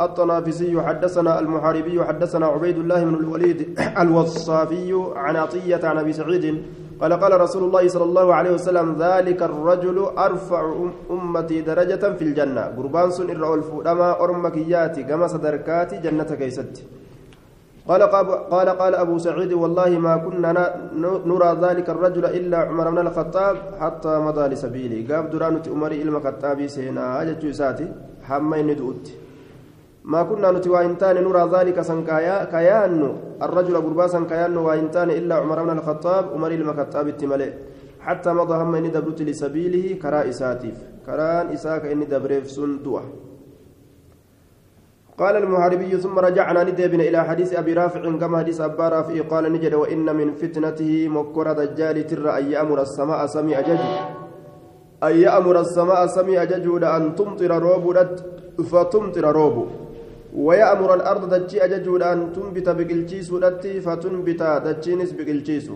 الطنافسي حدثنا المحاربي حدثنا عبيد الله بن الوليد الوصافي عن عطية عن أبي سعيد قال قال رسول الله صلى الله عليه وسلم ذلك الرجل أرفع أمتي درجة في الجنة. قربان سن إرى الفؤلما أرمكياتي كما صدركاتي جنة كيست قال قال قال أبو سعيد والله ما كنا نرى ذلك الرجل إلا عمر بن الخطاب حتى مضى لسبيلي. قاب درانة أمري إلما خطابي سينا. أجت حمين دوتي. ما كنا نتي وإنتان نرى ذلك سن كيان الرجل قرباسا كيان وإنتان إلا عمر بن الخطاب عمر المكتاب التملئ حتى مضى هم إني دبرت لسبيله كرا إساتيف. كران إساك إني دبريف سندوة قال المحاربي ثم رجعنا ندبنا إلى حديث أبي رافع كما حديث أبا رافع قال نجد وإن من فتنته مكر دجال تر أن يأمر السماء سمي أجج أن يأمر السماء سمي أجج أن تمطر روب فتمطر روب ويأمر الأرض دجي أججود أن تنبت بقلتيس ودتي فتنبت دجينس بقلتيس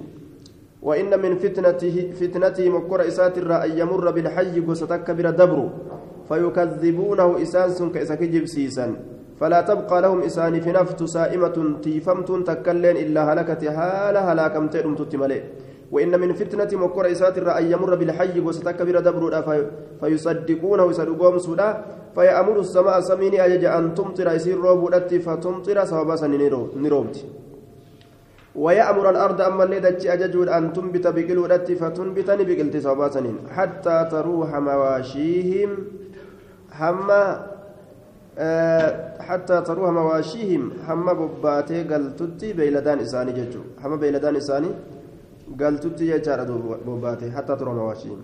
وإن من فتنته فتنته مكر إسات أن يمر بالحي قصتك بر دبر فيكذبونه إسانس كإسك جبسيسا فلا تبقى لهم إسان في نفت سائمة تيفمت تكلين إلا هلكت هال هلاكم تئرم تتملئ. وإن من فتنة مكر إسات أن يمر بالحي قصتك بر دبر فيصدقونه يصدقون سودا. فيأمر السماء سميني أجج أن تمطر يسير روبودت فتمطر سوابا نروبت ويأمر الأرض أما اللي دتش أججود أن تنبت بقلودت فتنبتني بقلت سوابا حتى تروح مواشيهم حما أه حتى تروح مواشيهم. حما بباتي قلتتي بيلدان إساني ججو. حما بيلدان إساني قلتتي يجار بباتي حتى تروح مواشيهم.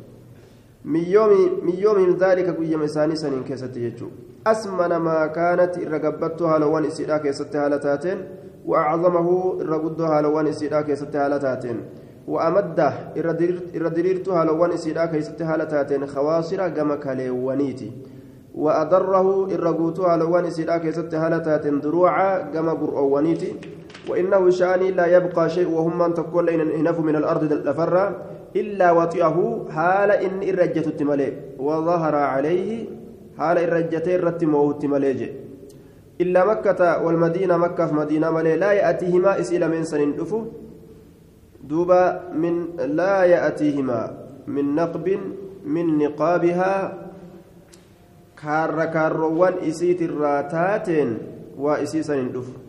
من يوم ذلك قيم إساني سنين كيست يجو. أسمن ما كانت الرقبتها لوان إسيدا كيست هالتاتين وأعظمه الرقدها لوان إسيدا كيست هالتاتين. وأمده الردريرتها لوان إسيدا كيست هالتاتين خواصر كما كاليوانيتي وأضره الرقوتها لوان إسيدا كيست هالتاتين دروعا كما قرؤوانيتي وإنه شأني لا يبقى شيء وهم من تقول إن من الأرض لفرّا إلا وطئه حال إن إرجت التمالي وظهر عليه حال إرجت الرت موت مليج إلا مكة والمدينة مكة في مدينة ملي لا يأتيهما إسئل من سنين دفو. دوبا من لا يأتيهما من نقب من نقابها. كار كاروان إسيت الراتات وإسي سنين دفو.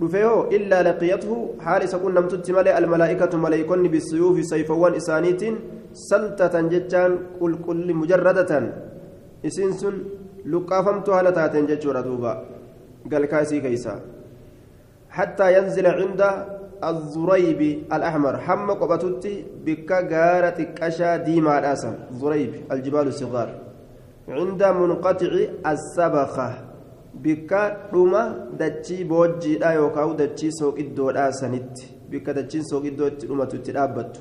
Dhufeehoo illaa laqiyathu haal isa qunnamtutti malee almalaa'ikatu maleeykonni bisuyuufi sayfawwan isaaniitiin saltatan jechaan qulqulli mujarradatan isiin sun luqqaafamtu haala taateen jechuudha duuba galkaa isii keeysa hattaa yanzila cinda الزريب الأحمر حم قبتتي بك غارة قشا ديما راسا زريب الجبال الصغار عند منقطع السبخة bikka dhuma dachii boojjiidha yookaan dachii sooqiddoodhaa sanitti bikka dachiin sooqiddoo itti dhumatu itti dhaabbattu.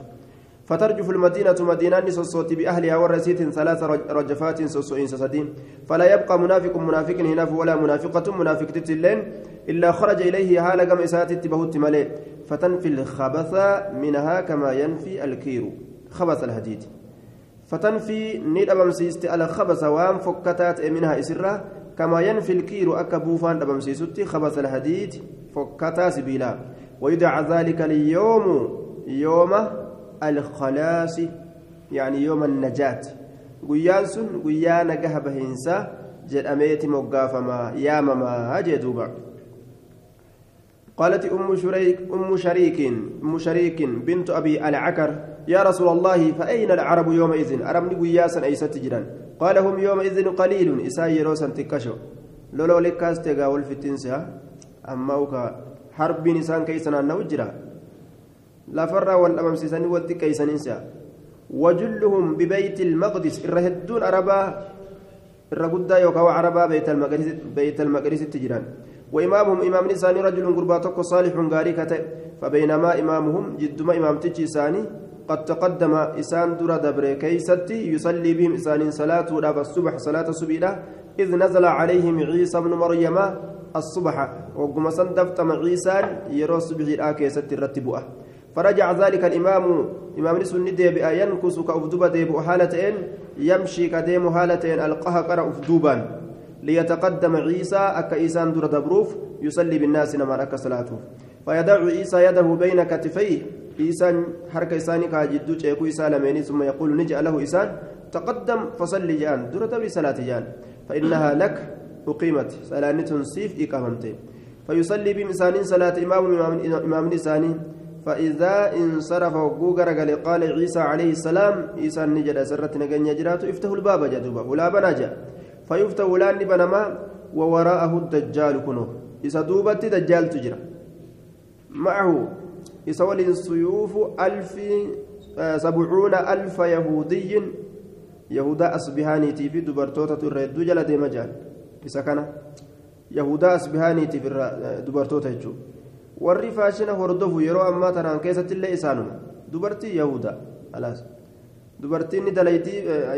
فترجف المدينة مدينة سوسوت بأهلها ورسيت ثلاث رجفات سوسوين سسدين فلا يبقى منافق منافق هنا ولا منافقة منافق تتلين إلا خرج إليه هال قم إسات بهت ملي فتنفي الخبث منها كما ينفي الكير خبث الهديد فتنفي نيد أبمسيست على خبث وام فكتات منها إسرة كما ينفي الكير أكا بوفان دبمسيستي خبث الحديد فكتا سبيلا. ويدعى ذلك اليوم يوم الخلاص يعني يوم النجاة. guyyaan sun guyyaa nagaha bahiinsa jedhameeti moggaafama yaamama jedhuuba قالت أم شريك أم شريك أم شريك بنت أبي العكر يا رسول الله فأين العرب يومئذ؟ أرمني قياسا أي ستجرا قال هم يومئذ قليل إساي روسا تكشو. لولو لكاس تيغا والفتنسها أما وكا حرب نسان كيسنا نوجرا والأمام سيساني ودي كيسانينسا وجلهم ببيت المقدس الرهدون أربا الرقودة يوكا عربا بيت المقدس بيت المقدس تجران. وإمامهم إمام نساني رجل قرباتك صالح غاري فبينما إمامهم جدما إمام تجي ساني قد تقدم إسان درا دبر كيستي يصلي بهم إسان صلاة وداب الصبح صلاة سبيلة إذ نزل عليهم عيسى بن مريم الصبح وقم صندفت مع عيسى يرى الصبح الآكي ست الرتبوه فرجع ذلك الإمام إمام نسون ندب ينكس كأفدوبة ديب حالتين يمشي كديم حالتين ألقاها قرأ أفدوبا. ليتقدم عيسى أكا إيسان دور دبروف يصلي بالناس نما أكا صلاته. فيدع عيسى يده بين كتفيه إيسان حركة إيساني كاجدو تشيكو إيسان لميني ثم يقول نجي له إيسان تقدم فصلي جان دور دبري صلاة جان. فإنها لك أقيمت صلاة تنسيف إقامتي فيصلي بمسان صلاة إمام إمام نساني. فإذا انصرف وقوقر قال قال عيسى عليه السلام عيسى نجد سرت نجن يجرات افتح الباب جدوبا ولا بناجا. فيفتح ولان بنما ووراءه الدجال كنوه إذا دوبت دجال تجرى. معه يسول سيوف ألف سبعون ألف يهودي يهودا أصبهاني في دبرتوتا الرد جل ديمجان إذا كان يهودا أصبهاني في دبرتوتا يجوب warri faashina hordofu yeroo ammaa tanaan keessatti illee isaanuma dubartii yahuda alaas dubartiin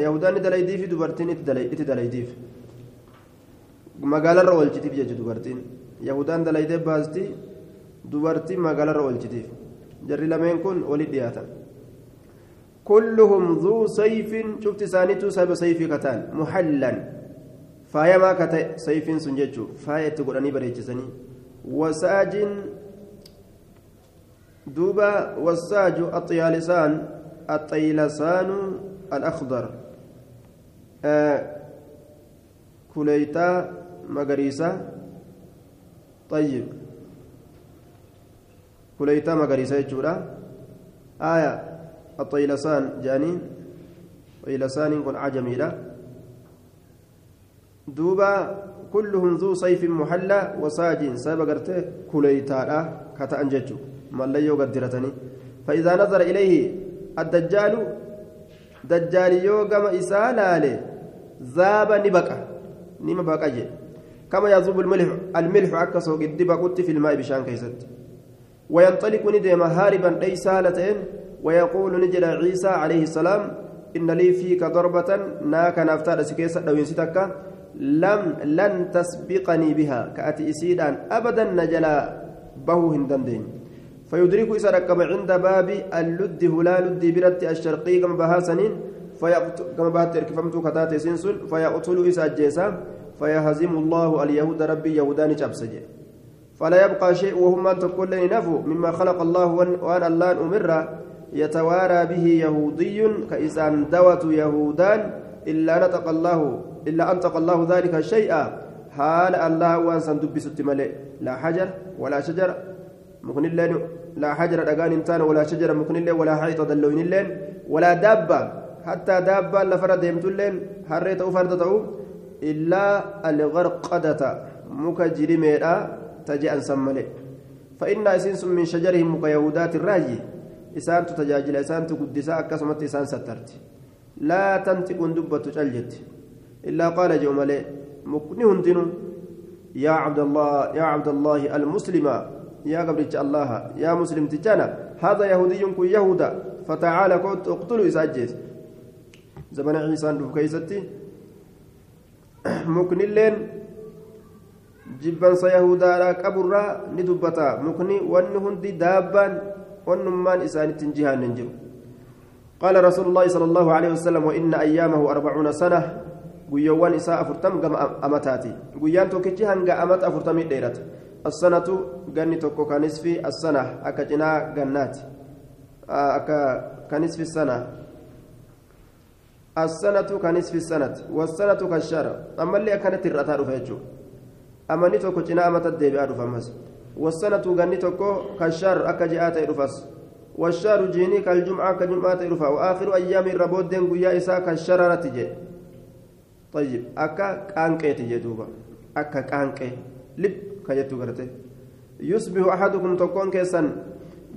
yahudaan ni dalaytii fi dubartiin itti dalaytiif magaalarra oolchitiif jechuudha dubartiin yahudaan dalaytee baasti dubartiin magaalarra oolchitiif jarri lameen kun walitti dhiyaatan كلهم ذو سيف شفت سانيتو سبب سيف كتان محلا فايما كتا سيف سنججو فاية تقول أني بريتشسني وساج دوبا والساج الطيالسان الطيلسان الأخضر آه كليتا مغريسة طيب كليتا مغريسة يجورا آية الطيلسان جاني طيلسان يكون عجمي لا دوبا كلهم ذو صيف محلى وساج سابقرته كليتا كتا أنججو مليو قدرتني فإذا نظر إليه الدجال دجال يوغم إسالالي ذاب نبقى نما جي كما يذوب الملح الملح عكسه قد بقت في الماء بشان كيست وينطلق ندم هاربا ليس هالتين ويقول نجد عيسى عليه السلام إن لي فيك ضربة ناك نفتاد سكيسة لو ينسيتك لم لن تسبقني بها. كأتي إسيدان أبدا نجلا به هندندين. فيدرك ركب عند باب اللد هلا لد برت الشرقي كما بها سنين كما بها تركفمت كتات سنسل فيقتل إذا جيسا فيهزم الله اليهود ربي يهودان جبسج فلا يبقى شيء وهم أن تقول نفو مما خلق الله وأن الله أمر يتوارى به يهودي كإسان دوت يهودان إلا نطق الله إلا أنطق الله ذلك الشيء حال الله وأن سندبس لا حجر ولا شجر. مكن اللين. لا حجر دغان انتان ولا شجر مكن اللين ولا حيط دلوين اللين. ولا دابة. حتى دابة لفرد يمتلين حريت فرد تو إلا الغرقدة. مكجر ميرا تجي أن سمله فإن أسنس من شجرهم مك يهودات الراجي إسان تتجاجل إسان تقدسا أكسمت إسان سترت. لا تنطق دبة تجلت. إلا قال جمله مكن هندن يا عبد الله يا عبد الله المسلم يا قبل الله يا مسلم تجانا. هذا يهودي كن يهودا. فتعالى قلت اقتلوا إساجيس زمن عيسى كيستي. مكن اللين جبان سيهودا قبرا ندبتا مكني ون هندي دابان ونمان إسان تنجيهان ننجر قال رسول الله صلى الله عليه وسلم وإن أيامه أربعون سنة guyyoowwan isaa afurtam gama amataati guyyaan tokkichi hanga amata afurtamii dheerata assanatu ganni tokko kanisfi assana akka cinaa gannaati akka kanisfi sana assanatu kanisfi sanati wassanatu kashara ammallee akkanatti hir'ataa dhufa jechuudha amanni tokko cinaa amata deebi'aa dhufa ammas wassanatu ganni tokko kashar akka ji'aa ta'e dhufas. والشهر جيني كالجمعة كجمعة رفع وآخر أيام الربود دين قيا إساء كالشررة جي طيب أكا كانكي تجي دوبا أكا كانكي لب كجتو قرتي يصبح أحدكم تكون كيسا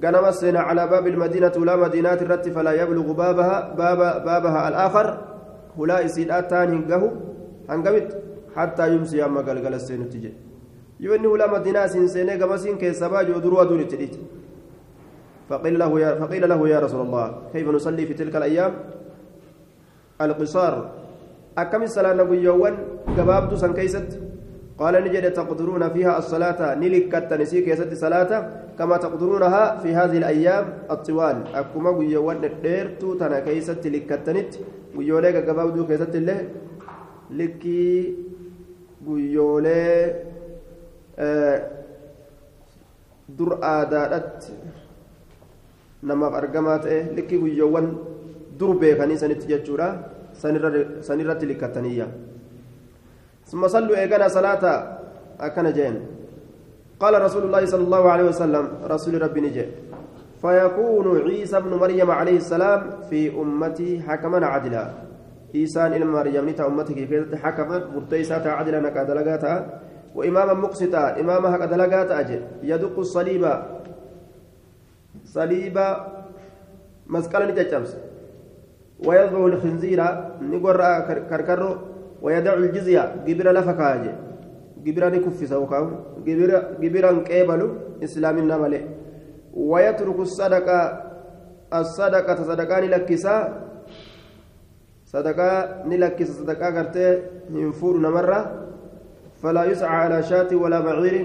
غنم السنة على باب المدينة ولا مدينات الرت فلا يبلغ بابها باب بابها الآخر هلا يسيد أتان هنقه هنقمت حتى يمسي أما قلقل السنة تجي. يوني ولا مدينة سنسينة قمسين كيسا باجو دروا دون تريد فقيل له يا فقيل له يا رسول الله كيف نصلي في تلك الأيام؟ القصار. أكم الصلاة نبيوان قبابد سن كيست. قال نجد تقدرون فيها الصلاة نلكت نسيك يسد صلاة كما تقدرونها في هذه الأيام الطوال. أكما بيوان ديرتو تنا كيست لكتنت. بيوليك قبابد كيست الله لكي guyyoolee dur aadaadhatti namaaf argamaa ta'e likki guyyoowwan dur beekanii sanitti jechuudha sanirratti likkataniyya ثم صلوا إيقنا صلاة أكن جين قال رسول الله صلى الله عليه وسلم رسول ربي نجي فيكون عيسى ابن مريم عليه السلام في أمتي حكما عدلا إيسان إلى مريم نتا أمتك كيف حكما مرتيسات عدلا نكادلقاتا وإماما مقسطا إماما هكذا أجل يدق الصليب صليب مسكالا نتجمس ويضع الخنزير نقر كركرو ويدع الجزية قبر لفكاجي قبر نكفس وكاو قبر قبر قبل إسلام النمل ويترك الصدقة الصدقة صدقان لكسا صدقة نلكس صدقة قرتي ينفور نمرة فلا يسعى على شاة ولا بعير.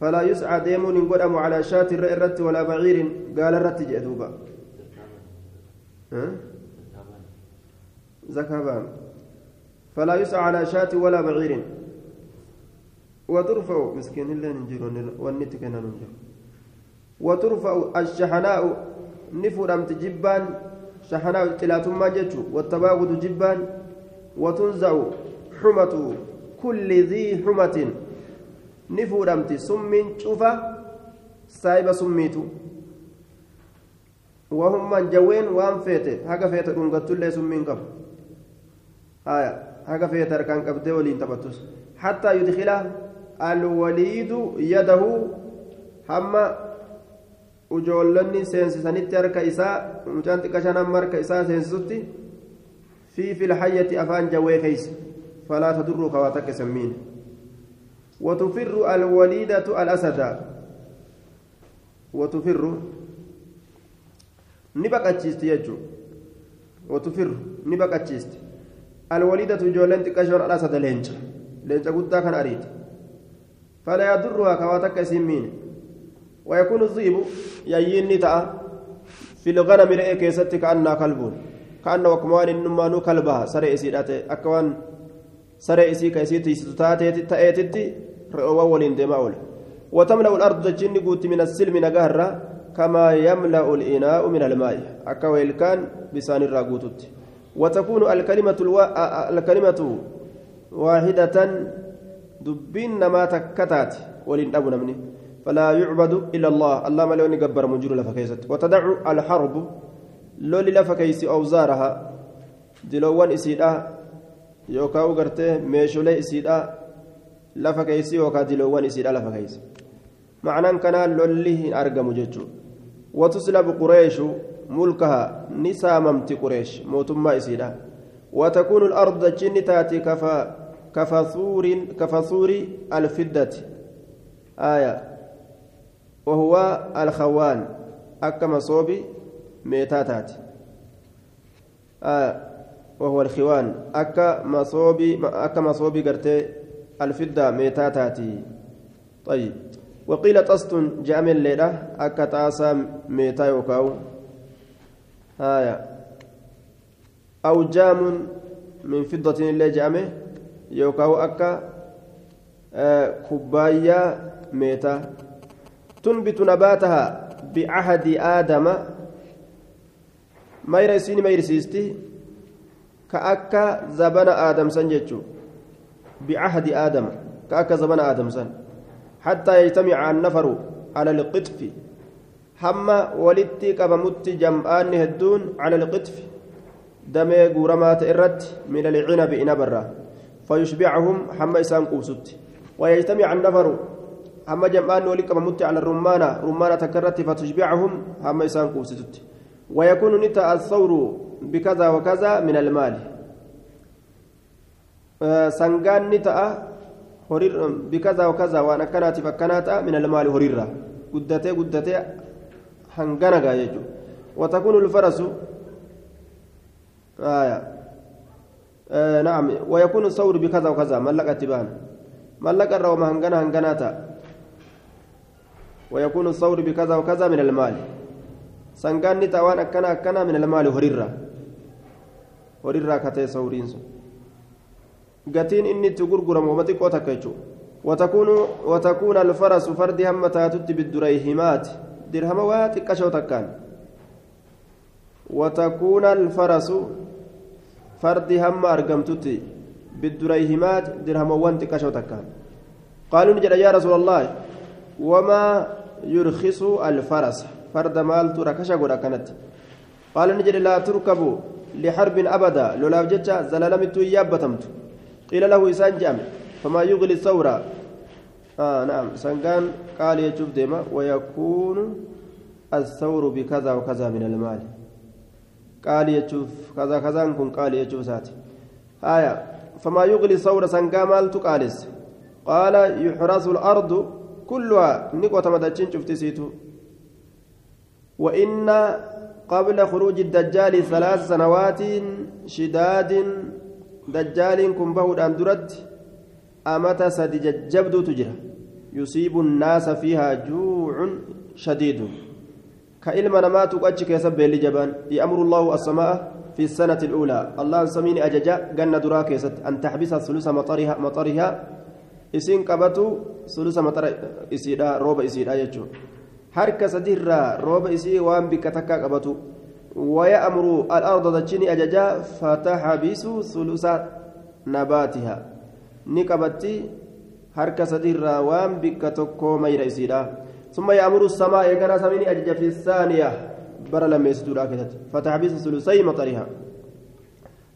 فلا يسعى ديمون قدم على شاة الرت ولا بعير. قال الرت جئدوبا زكابان فلا يسعى على شاة ولا بعير. وترفع مسكين الله ننجر والنتك ننجر وترفع الشحناء نفرمت جبان. شحناء تلاتما جتشو والتباغد جبان وتنزع حمة كل ذي حمة. نفرمت سم شوفا سايب سميتو وهم من جوين وان فيته هكا فيته دونغتو اللي سمين قبل آية. هكا فيته ركان قبل ولين تبتس. حتى يدخله الوليد يده هما ujoollonni seensisanitti harka isaa mucaan xiqqashaan amma harka isaa seensisutti fi filhayyati afaan jawwee keeysa falaa tadurru kawaa takka sammiin وتفر الوليدة الأسد وتفر نبقى تشيست يجو وتفر نبقى تشيست الوليدة جولنت كشور الأسد لينجا لينجا قد كان أريد فلا يضرها كواتك سمين ويكون الذئب ييني تاء في الغنم رئي كيست كأنها كلب كأن وكمان إنما نو كلبها سرئ سيدات أكوان سرئ سي كيسيتي ستاتي تأتي رئوا ولين دماول وتملأ الأرض جن قوت من السلم نقهر كما يملأ الإناء من الماء. أكويل كان بسان الراقوتت وتكون الكلمة الوا... الكلمة واحدة دبين ما تكتات. ولين أبو نمني. فلا يعبد إلا الله. الله ما لوني قبر مجر لفكيست وتدع الحرب. لولي لفكيس أوزارها دلوان إسيدا. يوكاو قرتي ميشولي إسيدا. لفكيس يوكا دلوان إسيدا لفكيس معنى كان لولي أرقم ججو وتسلب قريش ملكها. نساممت قريش. موتما إسيدا. وتكون الأرض جن تاتي كفا كفثور كفثور الفدة. آية. وهو الخوان. أكما صوبي ميتاتات. آه وهو الخوان. أكا مصوبي أكا مصوبي قرتي الفدة ميتاتاتي. طيب. وقيل طست جامل الليلة أكا تاسا ميتا يوكاو. آية. أو جام من فضة اللي جامه يوكاو. أكا آه كوبايا ميتا. تنبت نباتها بعهد آدم. ما يرسيني ما يرسيستي. كأكا زبن آدم سنجتشو بعهد آدم. كأكا زبن آدم سن. حتى يجتمع النفر على القطف. حما ولدتي كبمت جمعان هدون على القطف. دمي قرمات الرد من العنب إنبرة فيشبعهم حما إسان قوسط ويجتمع هم جمعان ولك ممت على الرمانة رمانة تكرت فتشبعهم هم إسان قوسست ويكون نتا الثور بكذا وكذا من المال آه سنغان نتا هرير بكذا وكذا وأنا كانت فكانت من المال هريرة قدتي قدتي هنغانا يجو وتكون الفرس آية آه نعم ويكون الثور بكذا وكذا ملك اتبان ملك الروم هنغانا هنغانا ويكون الثور بكذا وكذا من المال. سنقان نتاوان أكنا أكنا من المال هريرة هريرة كتي itti gurguramu wama xiqqoo takka jechuudha وتكون وتكون الفرس فرد هم تاتت بالدريهمات درهم واتقشو تكان وتكون الفرس فرد هم أرقمتت بالدريهمات درهم وانتقشو تكان قالوا نجد يا رسول الله وما يرخص الفرس. فرد مال تركش قد كانت. قال نجد لا تركبوا لحرب أبدا. لولا جتة زلالمت يابتمت. قيل له إسان جامع. فما يغلي الثورة. آه نعم. سنقان قال يشوف ديما ويكون الثور بكذا وكذا من المال. قال يشوف كذا كذا نكون قال يشوف ساتي. آية. فما يغلي الثور سنقان مال تقالس قال يحرس الأرض كلها نقوة مدتشين شفت سيتو وإن قبل خروج الدجال ثلاث سنوات شداد دجال كن بهود أندرت أمتى سد ججبدو تجرى يصيب الناس فيها جوع شديد. كإلما نمات أجك يسب لجبان يأمر الله السماء في السنة الأولى. الله سميني أججا جنة دراك أن تحبس ثلث مطرها مطرها isiin qabatu sulusa maxara isiidha rooba isiidha jechuun harka sadiirraa rooba isii waan bikka takkaa qabatu ويأمر الأرض تجني أججا فتحبس ثلث نباتها نكبتي sadiirraa waan bikka tokkoo mayra isiidha ثم يأمر السماء يكنا سميني أجج في الثانية برا لما كذا فتحبس ثلثي مطرها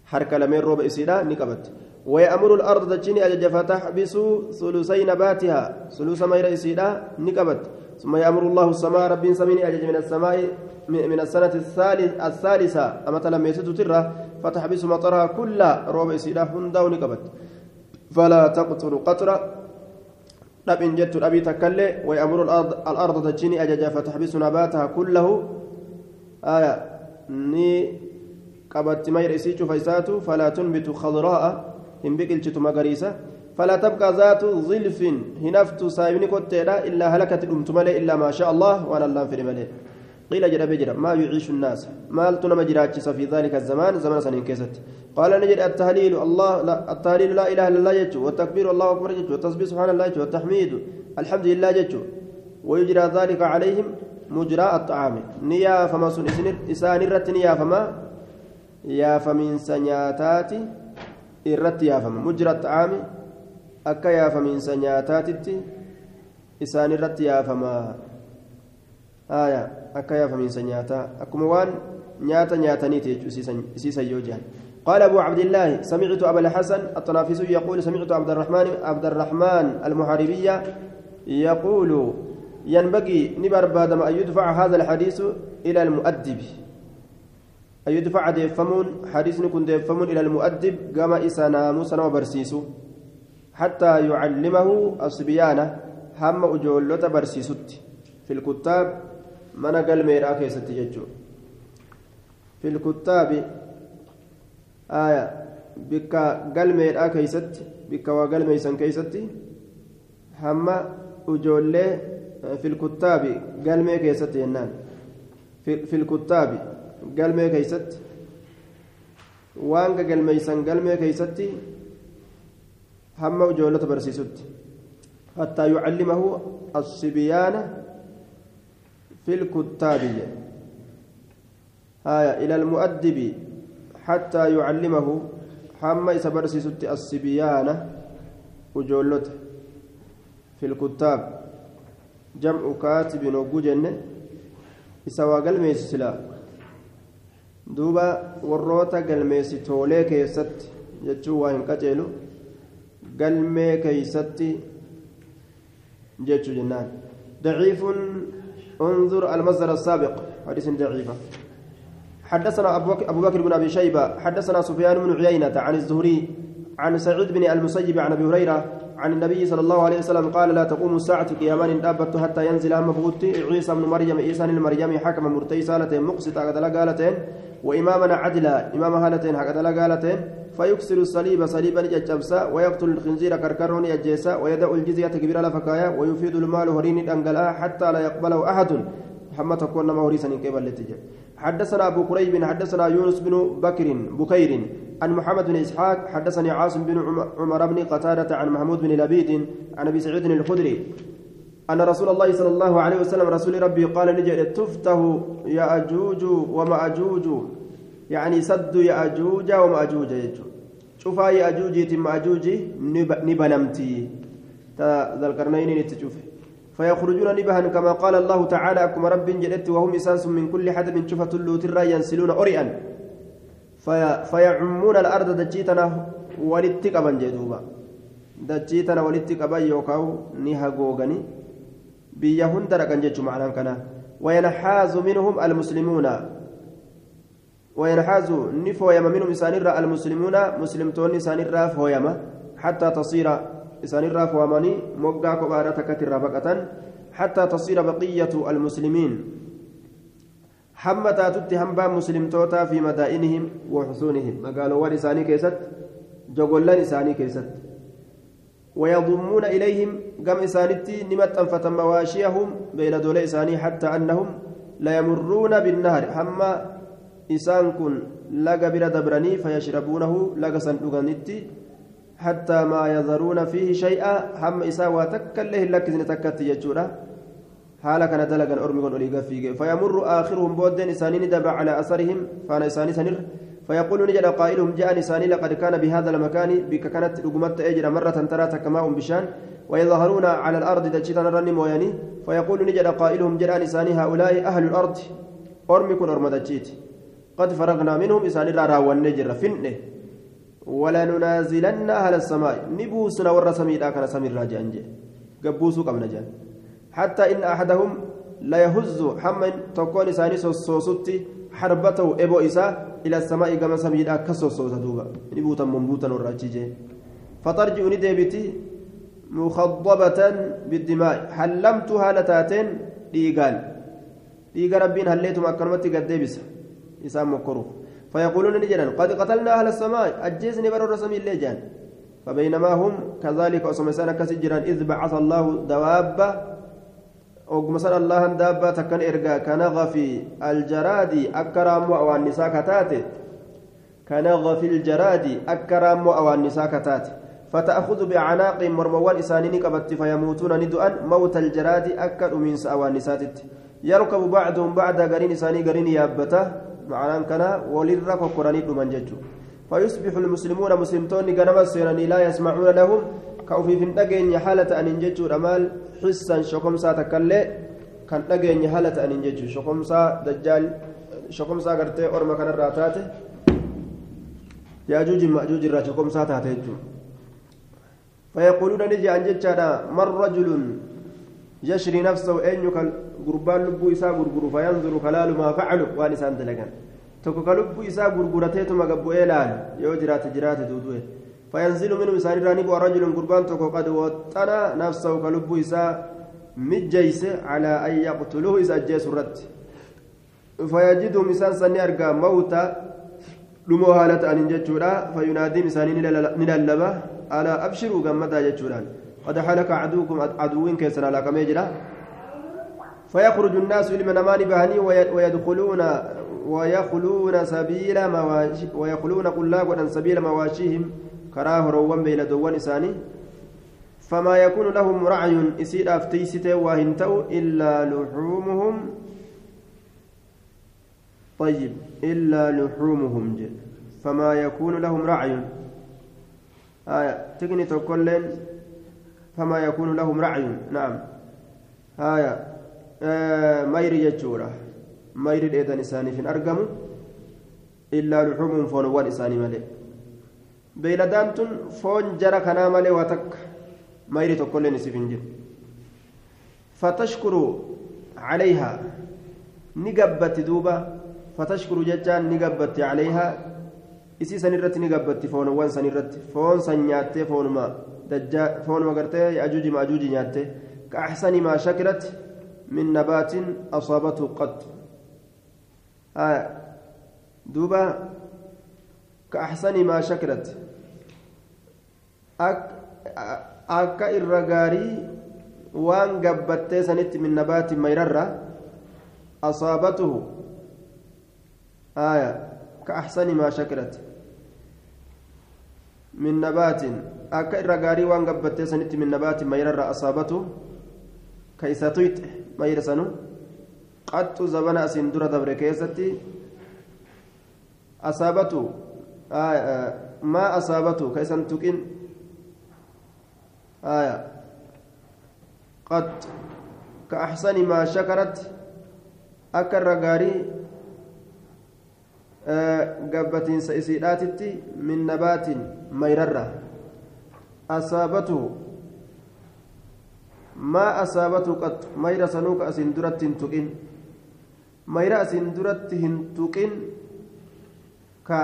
حركة لمن روب إسيدا نكبت ويأمر الأرض تجني أجج فتحبس ثلثي نباتها. ثلث مير إسيدا نكبت. ثم يأمر الله السماء رب سميني أجج من السماء من السنة الثالث الثالثة. أما يسد ترى فتحبس مطرها كل روب إسيدا هندا ونكبت. فلا تقتل قطرة نبين جت أبي تكلي ويأمر الأرض الأرض تجني أجج فتحبس نباتها كله. آية. ني قبت إسيج فيساتو فلا تنبت خضراء. هم بقلت مغريسة فلا تبقى ذات ظلف هنفت سايبني كتيرا إلا هلكت الأمتمالي إلا ما شاء الله وأنا الله في الملئ قيل جرى بجرى ما يعيش الناس مال تنم جراجس في ذلك الزمان زمن سنين كيست قال نجد التهليل الله لا التهليل لا إله إلا الله يجو والتكبير الله أكبر يجو والتصبيح سبحان الله يجو والتحميد الحمد لله يجو ويجرى ذلك عليهم مجرى الطعام نيا فما سن إسان الرت فما يا فمن سنياتاتي فما مجرى الطعام أكا يا فمن سنياتاتي إسان الرت يا فما آية أكا يا فمن سنياتا أكما وان نياتا نياتنيتي إسيسا يوجان قال أبو عبد الله سمعت أبا الحسن الطنافسي يقول سمعت عبد الرحمن عبد الرحمن المحاربية يقول ينبغي نبر بعد ما يدفع هذا الحديث إلى المؤدب أن يدفع ديفمون حديث نكون ديفمون إلى المؤدب كما إسانا موسى وبرسيسو حتى يعلمه الصبيانة هم أجولة برسيسوت في الكتاب من قال ميرا كيست يجو في الكتاب آية بك قال ميرا كيست بك وقال ميسن كيست هم أجولة في الكتاب قال مي كيست ينان في, في الكتاب وانك قال ميسن قال مي كيست هم أجولة برسيسوت حتى يعلمه الصبيان في الكتاب آية إلى المؤدب حتى يعلمه حما يسبرسي ست الصبيان وجولته في الكتاب جمع كاتب وجوجن إسوا قلميس سلا دوبا وروتا قلميس تولي كيست جتشو وين كتيلو قلمي كيست جتشو جنان ضعيف انظر المصدر السابق حديث ضعيفة حدثنا أبو بكر بن أبي شيبة حدثنا سفيان بن عيينة عن الزهري عن سعيد بن المسيب عن أبي هريرة عن النبي صلى الله عليه وسلم قال لا تقوم الساعة قيامان دابت حتى ينزل بوت عيسى بن مريم عيسى المريم حكم مرتي سالتين مقسط قال قالتين وإمامنا عدلا إمام هالتين قال قالتين. فيكسر الصليب صليبا ججبسا ويقتل الخنزير كركرون يجيسا ويدع الجزية كبيرة لفكايا ويفيد المال هرين أنقلا حتى لا يقبله أحد. محمد تكون ما هريسا قبل التجاه حدثنا أبو كريب حدثنا يونس بن بكر بكير عن محمد بن إسحاق حدثني عاصم بن عمر بن قتادة عن محمود بن لبيد عن أبي سعيد الخدري. أن رسول الله صلى الله عليه وسلم رسول ربي قال نجد تفته يأجوج ومأجوج يعني سد يأجوج ومأجوج شوفا يأجوج مأجوج نبنمتي ذا القرنين نتشوف فيخرجون نبها كما قال الله تعالى كما رب جدت وهم إساس من كل حدب شفة اللوتر ينسلون أريئا في فيعمون الأرض دجيتنا ولتقبا جدوبا. دجيتنا ولتقبا يوكاو نها dhaqan jechuun macnaan kana وينحاز منهم المسلمون. وينحاز نفويما منهم إسانيرا المسلمون مسلمتون إسانيرا فويما حتى تصير إسانيرا فواماني مقا كبارة كتر بقة حتى تصير بقية المسلمين. حمتا تتي هنبا مسلم توتا في مدائنهم وحصونهم مقالوا لساني كيست؟ جغلان إساني كيست. ويضمون إليهم قم إسانتي نمت أنفة مواشيهم بين دول إساني حتى أنهم لا يمرون بالنهر. حما إسان كن لقى بلا دبرني فيشربونه لقى سندوغانتي حتى ما يذرون فيه شيئا. حما إسا وتكله لك تكت يجورا. حالا كان دلقا أرمي فيمر آخرهم بودين إسانين دبع على أثرهم. فأنا إساني سنر فيقول نجد قائلهم جاء نساني لقد كان بهذا المكان بك كانت رقمت أجر مرة ترى كماء بشان ويظهرون على الأرض دجتنا رني موياني. فيقول نجد قائلهم جاء نساني هؤلاء أهل الأرض أرمكن أرمدجيت قد فرغنا منهم إساني را والنجر فنه ولا ننازلن أهل السماء. نبوسنا والرسمي لا كان سمير راجع قبوسوا قبل جان حتى إن أحدهم لا يهز حمن تكون إساني سوسوتي حربته إبو إسا إلى السماء كما سميدا كسوسو دوبا نبوتا منبوتا الراجيجي فترجع نديبتي مخضبة بالدماء حلمتها لتاتين ديقال ديقى ربين هليتم أكرمتي قد ديبس إسام مكروف فيقولون نجدا قد قتلنا أهل السماء أجيزني برر رسمي الليجان فبينما هم كذلك أسمسان كسجران إذ بعث الله دوابة oguma san allahan daabbaa takkan ergaa kanagafi aljaraadi akka raammoo awaannisaa kataate? Kanagafi aljaraadi akka raammoo awaannisaa kataate? فتأخذ بأعناقهم مرموان إسانين قبت فيموتون ندؤا موت الجراد أكا من أوانساتت يركب بعضهم بعد قرين إساني قرين يابته معنى كان وللرك قراني من ججو فيصبح المسلمون مسلمتون قنما سيراني لا يسمعون لهم كأوفي في النجين حالة أن ينججوا رمال حسا شكمسا تكلي كان نجين حالة أن ينججوا شكمسا دجال شكمسا قرتي أرما كان الراتات ياجوج مأجوج الرا شكمسا تاتيجو فيقولون نجي عن ججانا من رجل يشري نفسه أن قربان لبو إساء قرقر فينظر خلال ما فعلوا وانسان دلقان lubbuu isaa gurgurateetuma gabbu'ee laale yoo jiraate jiraate duudu'e فينزل منه إسان راني رجل قربان تكو قد وطنا نفسه كلب إساء مجيس على أن يقتلوه إذا أجيس الرد فيجدهم إسان سني أرقى موتا لمو هالة أن جتشورا فينادي إسان نلالبا على أبشروا قمتا جتشورا قد حلك عدوكم عدوين كيسنا لك ميجرا. فيخرج الناس لمن أمان بهني ويدخلون ويخلون سبيل مواشي ويخلون قلاب سبيل مواشيهم karaa horoowwan beeyladoowwan isaanii فما يكون لهم رعي إسيد أفتيسته وهنتو إلا لحومهم طيب إلا لحومهم جل فما يكون لهم رعي آية تكني تقولين فما يكون لهم رعي نعم آية آه ميري جتشورة ميري الإيدان إساني في أرقم إلا لحومهم فنوان إساني ملئ beeyladaan tun foon jara kanaa malee waa takka mayri tokkolleen isiif hin jiru fatashkuru calayhaa ni gabbatti duuba fatashkuru jechaan ni gabbatti calayhaa isii san irratti ni gabbatti foonowwan san irratti foon san nyaattee foonuma dajjaa foonuma gartee ajuuji ma ajuuji nyaattee ka maa shakirat min nabaatin asaabatu qad duuba maa shakirat akka irra gaarii waan gabbattee sanitti min nabaati mayrarra asaabatuhu aya ka axsani maa shakirat من نبات irra gaarii waan gabbattee sanitti min nabaati mayrarra asaabatu ka isa tuyxe mayra sanu qaxxu zabana asaabatu ka isan tuqin qad ka axsani maa shakarat akka irra gaarii gabbatiinsa isiidhaatitti min nabaatiin mayrarra أصابته ما أصابته قد ميرا سنوك أسين درت تقين ميرا أسين ka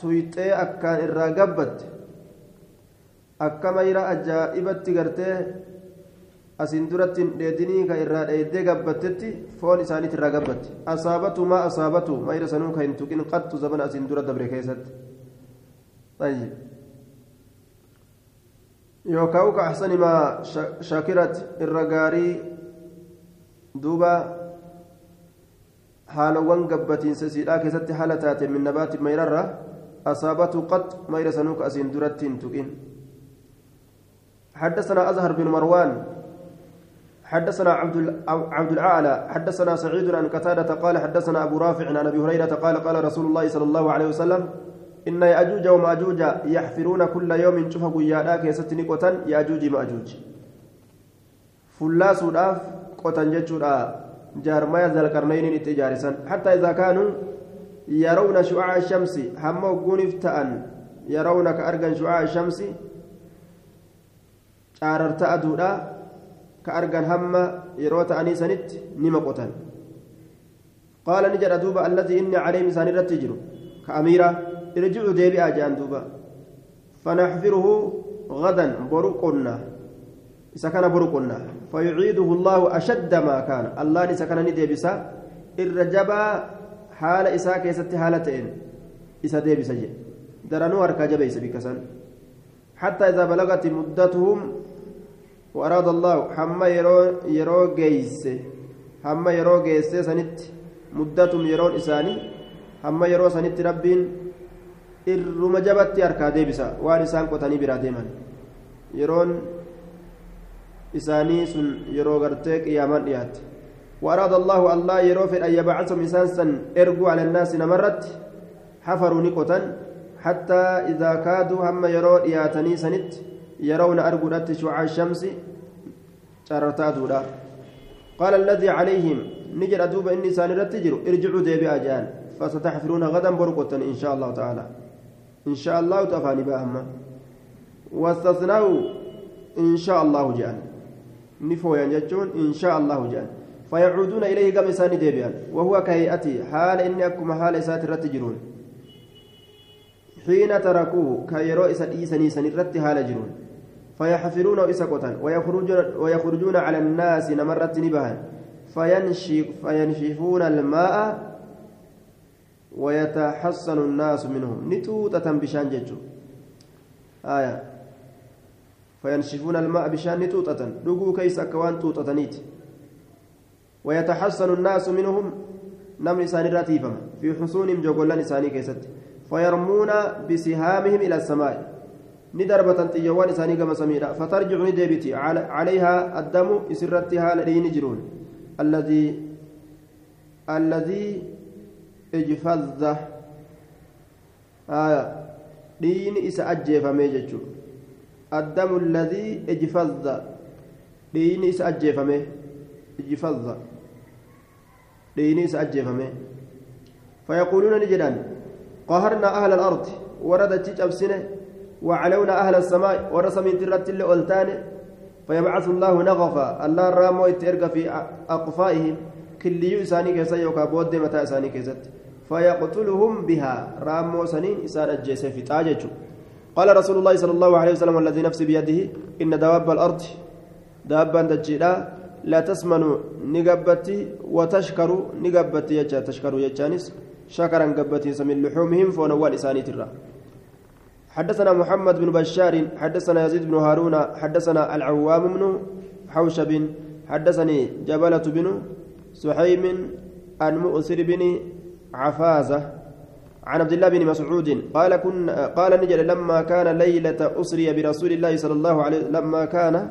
tuyxee akkaan irraa gabbatte. Akka mayra ajaa'ibatti gartee asin duratti hin dheedinii ka irraa dheeddee gabbattetti foon isaaniit irraa gabbatti asaabatu maa asaabatu? Mayra sanuu ka hin tuqin qattu zabana asiin dura dabre keessatti. Yookaan ka ahsani maa shakirat irra gaarii duuba haalawwan gabbatiinsa siidhaa keessatti haala taate min nabaati mayrarra asaabatu qat mayra sanuuka asiin duratti hin tuqin. حدثنا أزهر بن مروان حدثنا عبد الأعلى حدثنا سعيد عن قتادة قال حدثنا أبو رافع عن أبي هريرة قال قال رسول الله صلى الله عليه وسلم إن يأجوج ومأجوج يحفرون كل يوم شوف قيادا كيست نقطا يأجوج مأجوج. فلاس الأف قطن جتشورا جارمايا ذا القرنين التجارسا حتى إذا كانوا يرون شعاع الشمس هم وقون افتأن يرون كأرجن شعاع الشمس شاررت أدودا كأرجن هم يروت أنيسنت قطن قال نجد أدوب الذي إني عليه مسان الرتجر كأميرة ارجعوا ديبئا جان دوبا فنحفره غدا برقنا إذا كان برقنا فيعيده الله أشد ما كان. الله إذا كان نديبسا الرجبا حال إساء كيست حالتين إسا ديبسا جي. درنو أركا جبيس بكسان حتى إذا بلغت مدتهم وأراد الله حما يرو يرو جيس حما يرو جيس سنت. مدتهم يرون إساني حما يرو سنت ربين. irruma jabatti harkaa deebisa waan isaan qotanii biraa deeman isaanii sun yeroo gartee qiyaamaan dhiyaatte وأراد الله الله يروفد أن يبعثهم إنسانسا إرجو على الناس نمرت. حفروا نقطا. حتى إذا كادوا هم يرون ياتني سنت. يرون أرجو شعاع الشمس. شررتاتولا قال الذي عليهم. نجر أدوب إني سانرت تجروا ارجعوا ديبي أجان. فستحفرون غدا برقة إن شاء الله تعالى. إن شاء الله تفاني بأهما. واستثنوا إن شاء الله جان نفويا جتون إن شاء الله جان. فيعودون إليه كم إسان ديبيان وهو كهيئتي. حال إني أكما حال إسات الرتجرون حين تركوه كيرو إسات إيساني سنرت حال جرون فيحفرون إسقطا ويخرجون, ويخرجون على الناس نمرت نبها فينشف فينشفون الماء ويتحسن الناس منهم. نتوتة بشان ججو. آية. فينشفون الماء بشان نتوتة لقوا كيس أكوان توتة نيت. ويتحسن الناس منهم. نم لسان راتيفم في حصونهم جوغولا لساني كيست. فيرمون بسهامهم إلى السماء. ندربة تيوان لساني كما سميرا فترجع ندبتي. عليها الدم إسرتها لدين جرون الذي الذي اجفظ آية دين إسا جتشو الدم الذي اجفظ دين إسا أجيفمي اجفظ دين إسا أجيفمي فيقولون نجدان قهرنا أهل الأرض وردت تجبسنه وعلونا أهل السماء ورسم ترت اللي فيبعث الله نغفا الله رامو يترقى في أقفائهم كليو إساني كيسا يوكا بود متى إساني كيست. فيقتلهم بها رامو سنين إسان أجيس في تاججو قال رسول الله صلى الله عليه وسلم والذي نفسي بيده إن دواب الأرض دابا تجيلا لا تسمن نقبتي وتشكر نقبتي يجا تشكر يجانس شكرا قبتي من لحومهم فونوال إساني ترى. حدثنا محمد بن بشار حدثنا يزيد بن هارون حدثنا العوام بن حوشب حدثني جبلة بن سحيم عن مؤسر بن عفازة عن عبد الله بن مسعود قال كن قال نجل لما كان ليلة أسري برسول الله صلى الله عليه لما كان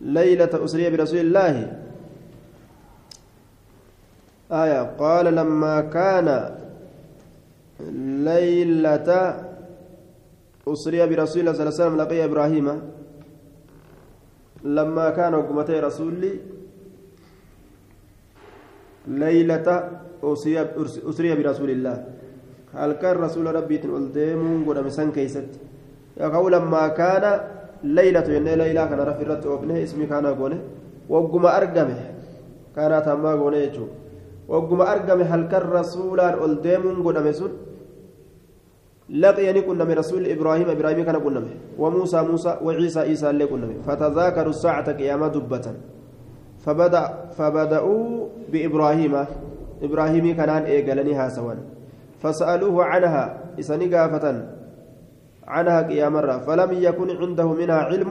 ليلة أسري برسول الله. آية. قال لما كان ليلة أسري برسول الله صلى الله عليه وسلم لقي إبراهيم. لما كان قمتي رسولي ليلة أسري برسول الله. هل كان رسول ربي تنقلديمون قد مسان كيست؟ يقول لما كان ليلة ين ليلة كان رفرت أبنه اسمي كان قونه وقم أرقمه. كانت أما قونه يجو. وقم أرقمه. هل كان رسولا ألديمون قد مسون لقيني كنا من رسول إبراهيم إبراهيم كان كنا وموسى موسى وعيسى عيسى اللي كنا فتذاكروا الساعة قيامة دبة. فبدأ فبدأوا بإبراهيم. إبراهيم كان إيقلني هاسوا. فسألوه عنها إسني قافة عنها قيامة فلم يكن عنده منها علم.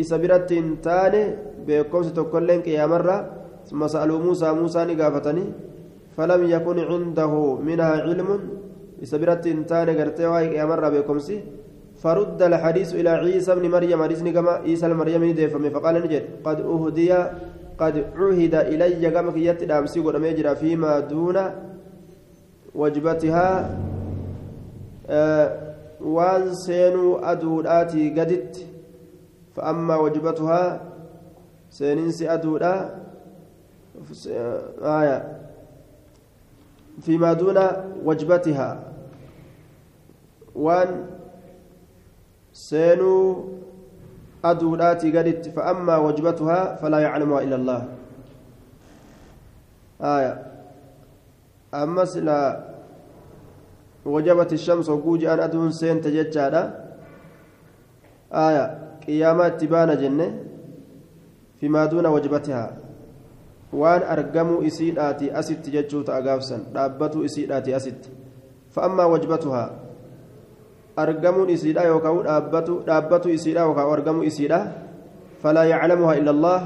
إسبرت تاني بكوس تكلين قيامة ثم سألوا موسى موسى نقافتني فلم يكن عنده منها علم. إسبرت تاني قرتي واي قيامة بكمسي فرد الحديث إلى عيسى بن مريم. عيسى المريم فقال نجد قد أهدي قد عهد إلي كما كيت دامسي قد ميجرى فيما دون وجبتها آه وان سينو أدوداتي قدت فأما وجبتها سيننسي أدودا آية فيما دون وجبتها سينو أدوداتي قدت فأما وجبتها فلا يعلمها إلا الله. آية. أما سلا وجبت الشمس وقوجي أن أدون سين تججادا. آية. قيامات تبان جنة فيما دون وجبتها. waan argamu isiidhaati asitti jechuuta agaabsan dhaabbatu isiidhaati asitti fa'ammaa wajbatuhaa argamuun isiidha yookaan dhaabbatu dhaabbatu isiidha yookaan argamu isiidha falaa yaclamuhaa illa allah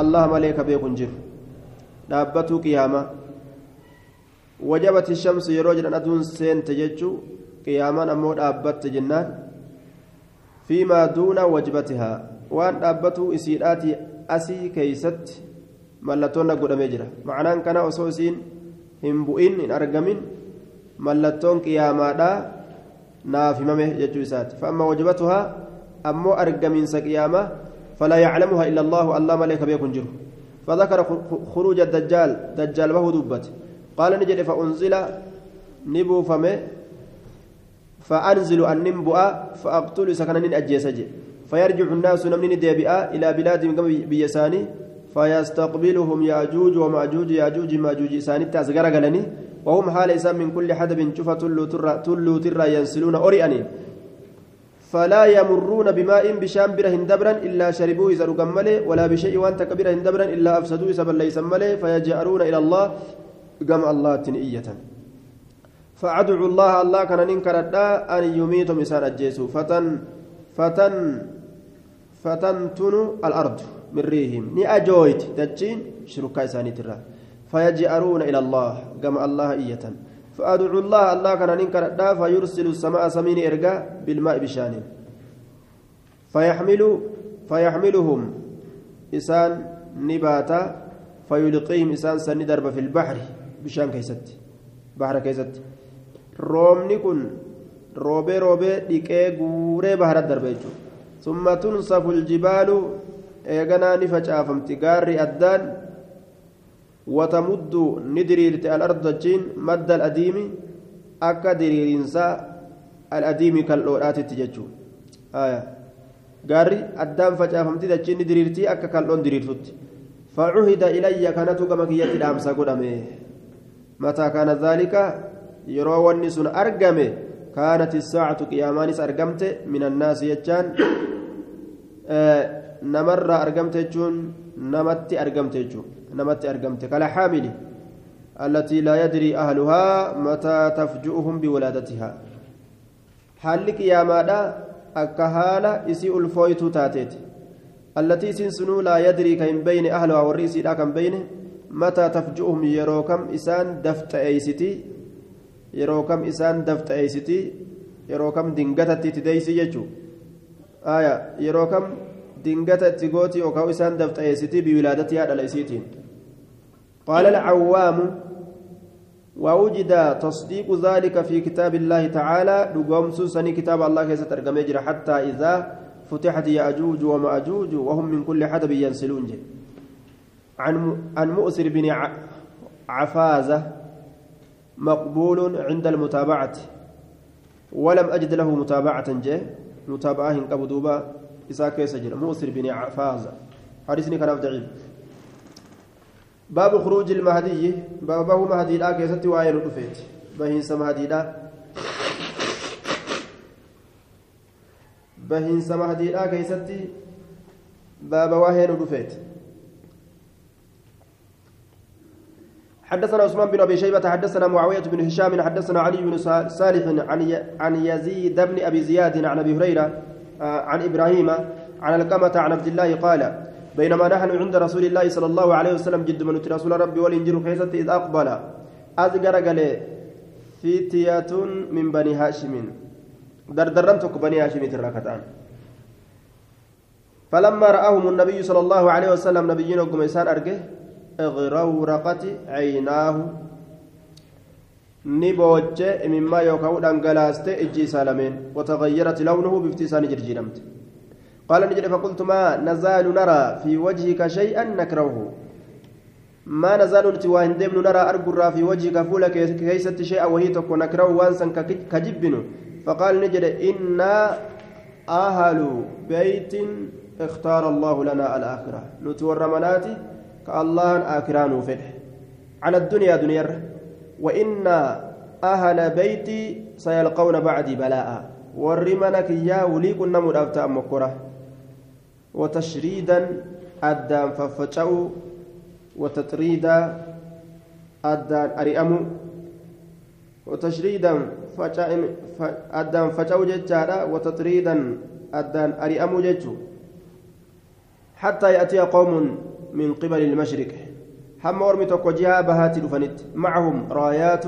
allah malee ka beekun jiru dhaabbatu qiyaama wajabati shamsi yeroo jedhan aduun seente jechuu qiyaamaan ammoo dhaabbatte jennaan fiimaa duuna wajbatihaa waan dhaabbatu isiidhaati asii keeysatti mallattoon godhamee jira macnaan kana osoo isiin hin bu'in hin argamin mallattoon qiyaamaadhaa naaf himame jechuu isaati fa'amma wajabatuhaa ammoo argamiinsa qiyaamaa falaa yaclamuhaa illa allahu allah malee ka beekun jiru فذكر خروج الدجال دجال وهو دبت. قال نجد فأنزل نبو فمه فأنزل النبوء فأقتل سكنن أجيسج. فيرجع الناس نمن ديبئا إلى بلادهم بيساني فيستقبلهم ياجوج وماجوج ياجوج ماجوج ساني تاسغر غلني وهم حال إسام من كل حدب شفة تلو ترى ينسلون أريئني فلا يمرون بماء بشام بره دبرا إلا شربوه إذا رقمله ولا بشيء وانت كبيره دبرا إلا أفسدوه إذا بل ليس فيجأرون إلى الله قم الله تنئية. فأدعو الله الله كان ننكر أن يميتهم إسان أجيسوا فتن فتن فتنتن الأرض من ريهم. ني أجويت دجين شركا إساني ترى. فيجأرون إلى الله قم الله إية فأدعو الله الله كان ننكر فيرسل السماء سمين إرقا بالماء بشان. فيحمل فيحملهم إسان نباتا فيلقيهم إسان سن درب في البحر بشان كيست. بحر كيست. رومني كن روبي روبي ديكي غوري بحر الدرب ثم تنصف الجبال إيغانا نفجافمت غاري أدان. وتمد ندريرت الأرض جين مد الأديم أكا دريرينسا الأديم كالأورات تججو. آية. غاري أدان فجافمت جين ندريرتي أكا كالأون دريرتت فعهد إلي كانت كما كيت الأمسا متى كان ذلك؟ يرى ونس أرقمه. كانت الساعة قيامانس أرقمت من الناس يجان. آه نمر أرقمت جون نمت أرقمت جون. نمت أرقمت كلا حامل التي لا يدري أهلها متى تفجؤهم بولادتها. حال قيامادا أكهالا إسي ألفويت تاتيت. التي سنسنو لا يدري كم بين أهلها والرئيس لا كم بينه متى تفجؤهم يروكم إسان دفت أيستي yeroo kam isaan dafta'eessiti yeroo kam dingatatti itti deeysi jechuun yeroo kam dingata itti gooti yookaan isaan dafta'eessiti biwilaadatti qaala alcawwaamu ووجد تصديق ذلك في كتاب الله تعالى دقوم سني كتاب الله كيسة ترجمة حتى إذا فتحت يأجوج ومأجوج وهم من كل حدب ينسلون عن عن مؤسر بن عفازة مقبول عند المتابعة ولم أجد له متابعة جه متابعة كبدوبة إسا كيس جرى. مؤسر بن عفازة. حديثني كان ضعيف باب خروج المهدي. بابه مهدي لا كيستي وعين رفيت بهنس مهدي لا. بهنس مهدي لا كيستي باب وهين رفيت حدثنا عثمان بن أبي شيبة حدثنا معاوية بن هشام حدثنا علي بن صالح عن عن يزيد بن أبي زياد عن أبي هريرة آه، عن إبراهيم عن القمة عن عبد الله قال بينما نحن عند رسول الله صلى الله عليه وسلم جد من رسول ربي والإنجيل خيسة إذ أقبل. ازقر قال فتية من بني هاشم. دردرنتك بني هاشم تراكتان فلما رآهم النبي صلى الله عليه وسلم نبينا وقم أرجه اغرورقت عيناه. نبوج مما يوكاو دنگلاست إجي سالمين. وتغيرت لونه بافتسان جرجيرمت. قال نجد فقلت ما نزال نرى في وجهك شيئا نكرهه. ما نزال نتوان دمن نرى أرجر في وجهك فولك كيست شيئا وهي تكون نكره وانسا كجبن فقال نجد إنا أهل بيت اختار الله لنا الآخرة. نتور مناتي كالله آكران فده. على الدنيا دنيا وإن أهل بيتي سيلقون بعدي بلاء. ورمنك يا ولي كنا مدافتا مكرة. وتشريدا أدام ففتشأوا وتطريدا أدان أريأمو وتشريدا أدان فجأوا ججارا وتطريدا أدان أريأمو ججو حتى يأتي قوم من قبل المشرق. هم ورمي توكو جهة بهاتي دفنت معهم رايات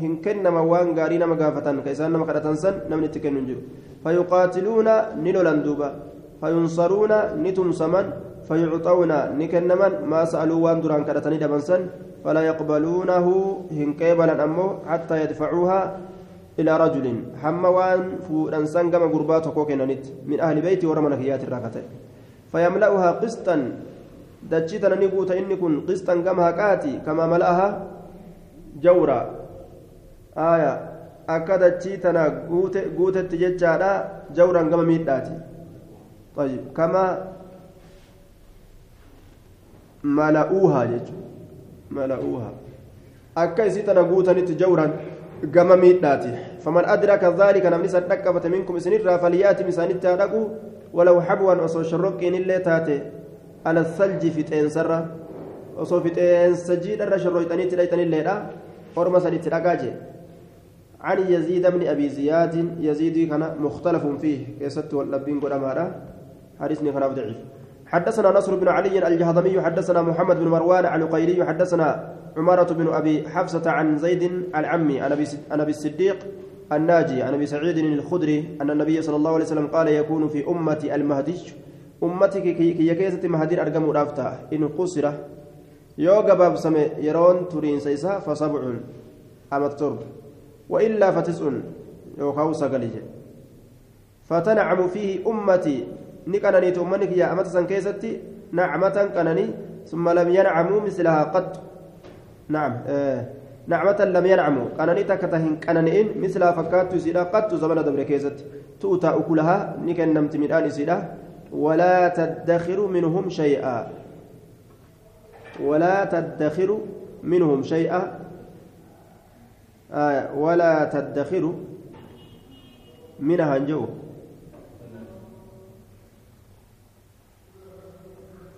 رايات صود يساور الألبان قرات كجرت فيسألون الخير نقافة وان غاري فلا يعطون هنكن وان غاري نما قافة كيسان نما قرأتن سن نمن تكن نجر فيقاتلون نلولن دوبا فينصرون نتمسمن فيعطون نكنمن ما سألوا وان دران كرتني دبنسن فلا يقبلونه هنكيبلا أمو حتى يدفعوها إلى رجل حموان فوران سنغم غربات كوكينانيت من أهل بيتي ورمنا كيات الراكتة فيملأها قسطا دجيتنا نقوت إني كن قسطا كما كاتي كما ملأها جورا آية akka dachii tana guutetti jechaadha jawraan gama miidhaati طيب كما ملؤوها جيتشو ملؤوها akka isii tana guutanitti jawraan gama miidhaati faman adraka dhalika namni san dhaqqabate minkum isinirraa faliyaatim isaanitti haa dhaqu walaw xabwan osoo shorroqqiin illee taate ala salji fixeensarra osoo fixeensa jiidharra shorroyxaniitti dhayxanilleedha orma san itti dhaqaa عن يزيد بن أبي زياد يزيد كان مختلف فيه كيست واللبين قد أمارا حديثني كان ضعيف. حدثنا نصر بن علي الجهضمي حدثنا محمد بن مروان عن قيلي حدثنا عمارة بن أبي حفصة عن زيد العمي عن أبي الصديق الناجي عن أبي سعيد الخدري أن النبي صلى الله عليه وسلم قال يكون في أمتي المهدي. أمتك كي يكيسة مهدين أرقم رافتا. إن قصر يو قباب سمي يرون ترين سيسا فسبع أما الترب وإلا فتسع يوكاو سقلج فتنعم فيه أمتي. نكنني تؤمنك يا أمت سنكيستي نعمة كنني ثم لم ينعموا مثلها قد نعم آه نعمة لم ينعموا. قناني تكتهن قنانين مثل فكات سيدا قد زمن دبر كيست تؤتى أكلها. نكن نمت من آل سيدا ولا تدخر منهم شيئا. ولا تدخر منهم شيئا. آه ولا تدخر منها جو.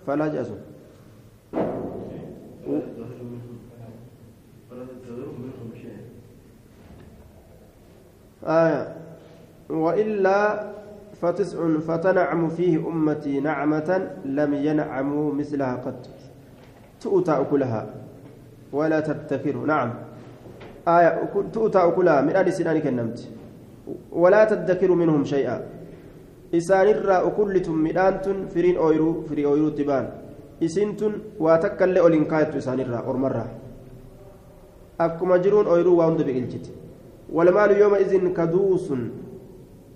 فلا جازوا آية وإلا فتسع فتنعم فيه أمتي نعمة لم ينعموا مثلها قد تؤتى أكلها ولا تتكر نعم. آية تؤتى أكلها. من آل سنان كنمت. ولا تدكر منهم شيئا. إسان الرا أكلتم مدانتن فرين أويرو فري أويرو تبان. إسنتن واتكل أولين كايت إسان الرا أرمرا أكما جرون أويرو واند بإلجت والمال يومئذ كدوس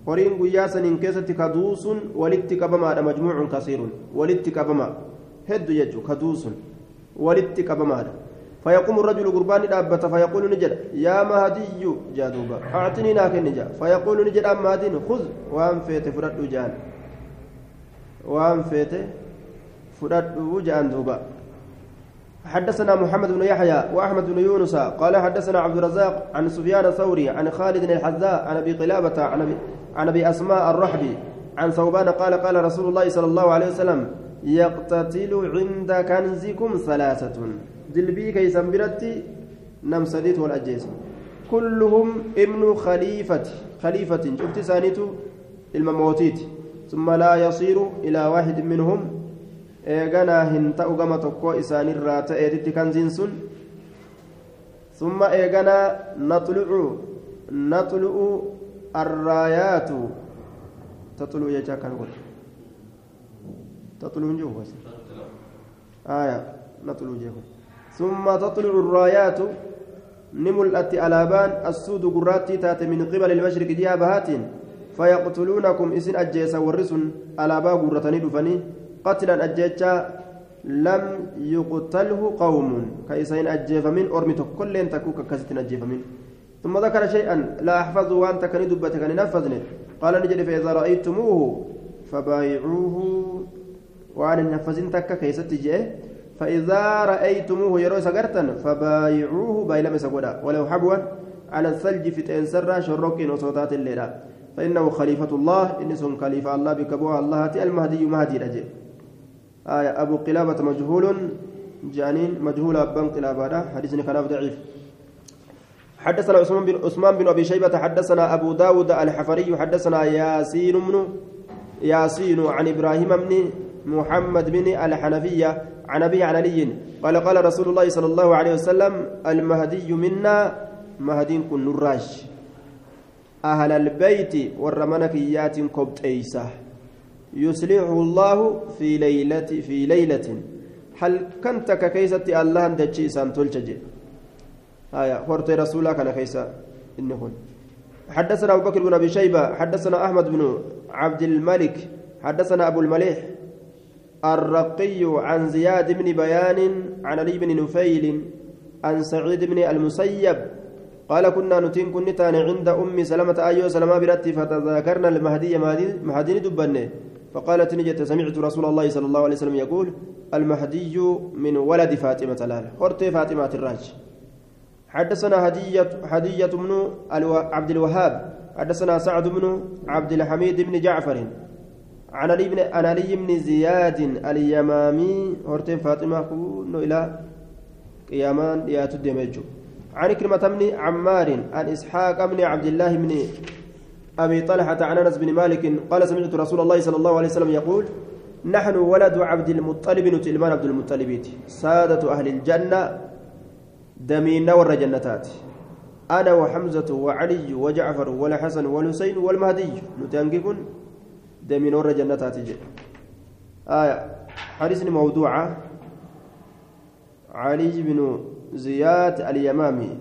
horiin guyyaa saniin keessatti kaduusun walitti qabamaadha majmuucun kasiirun walitti qabama heddu jechuun kaduusun walitti qabamaadha فيقوم الرجل قربان دابة فيقول نجد يا مهدي جادوبا أعطني ناكن نجا. فيقول نجد أم مهدين خذ. وأم فيت فرد جان. وأم فيت فرد جان دوبا. حدثنا محمد بن يحيى وأحمد بن يونس قال حدثنا عبد الرزاق عن سفيان الثوري عن خالد الحذاء عن أبي قلابة عن ابي عن أبي أسماء الرحبي عن ثوبان قال قال رسول الله صلى الله عليه وسلم يقتتل عند كنزكم ثلاثة دلبي كيسن برتي نم سديت والأجيس كلهم ابن خليفة خليفة. شفت سانيتو؟ المموتيت. ثم لا يصير إلى واحد منهم. إيغانا هنتا أغما تقوى إسان الرات إيدت كنزين سن ثم إيغانا نطلع نطلع الرايات. تطلع يجا كان تطلع جوه آية. نطلع جوه. ثم تطلع الرايات نملأت ألابان السود قراتي تات من قبل المشرق ديا بهات فيقتلونكم إسن أجيس ورسن ألابا قرتني دفني قتلا أجيتشا لم يقتله قوم. كيسين أجيف من أرمي كل تكوك كست أجيف من ثم ذكر شيئا لا أحفظ وأنت كان دبتك قال نجد فإذا رأيتموه فبايعوه. وأن نفذن تك كيست جيه فإذا رأيتموه يروي سقرتا فبايعوه بايلم سقودا ولو حبوا على الثلج في تنسر شروك وصوتات الليلة. فإنه خليفة الله. إن خليفة الله بكبوها الله المهدي مهدي رجل. آية أبو قلابة مجهول. جانين مجهول أبان قلابة حديث خلاف ضعيف. حدثنا عثمان بن عثمان بن أبي شيبة. حدثنا أبو داود الحفري. حدثنا ياسين بن ياسين عن إبراهيم بن محمد بن الحنفية عن أبي عن علي. قال قال رسول الله صلى الله عليه وسلم المهدي منا مهدي كن نراج أهل البيت والرمنكيات كبتيسة يصلحه الله في ليلة في ليلة. هل كنت ككيسة الله دجي سان تلجي آية فرت رسولك أنا كيسة إنهن حدثنا أبو بكر بن أبي شيبة حدثنا أحمد بن عبد الملك حدثنا أبو المليح الرقي عن زياد بن بيان عن علي بن نفيل عن سعيد بن المسيب قال كنا نتين كنتان عند أم سلمة أيو سلمة برتي فتذاكرنا المهدي مهدي دبنه فقالت نجت سمعت رسول الله صلى الله عليه وسلم يقول المهدي من ولد فاطمة لال خرت فاطمة الراج حدثنا هدية هدية بن عبد الوهاب حدثنا سعد بن عبد الحميد بن جعفر عن علي بن عن علي بن زياد اليمامي هرتين فاطمة كونو إلى قيامان ياتو ديمجو عن كلمة بن عمار عن إسحاق بن عبد الله بن أبي طلحة عن أنس بن مالك قال سمعت رسول الله صلى الله عليه وسلم يقول نحن ولد عبد المطلب نتلمان عبد المطلب سادة أهل الجنة دمينا ور جنتات. أنا وحمزة وعلي وجعفر والحسن والحسين والمهدي. نتنقكن دمين ور جنتات آية. حديث موضوعة علي بن زياد اليمامي.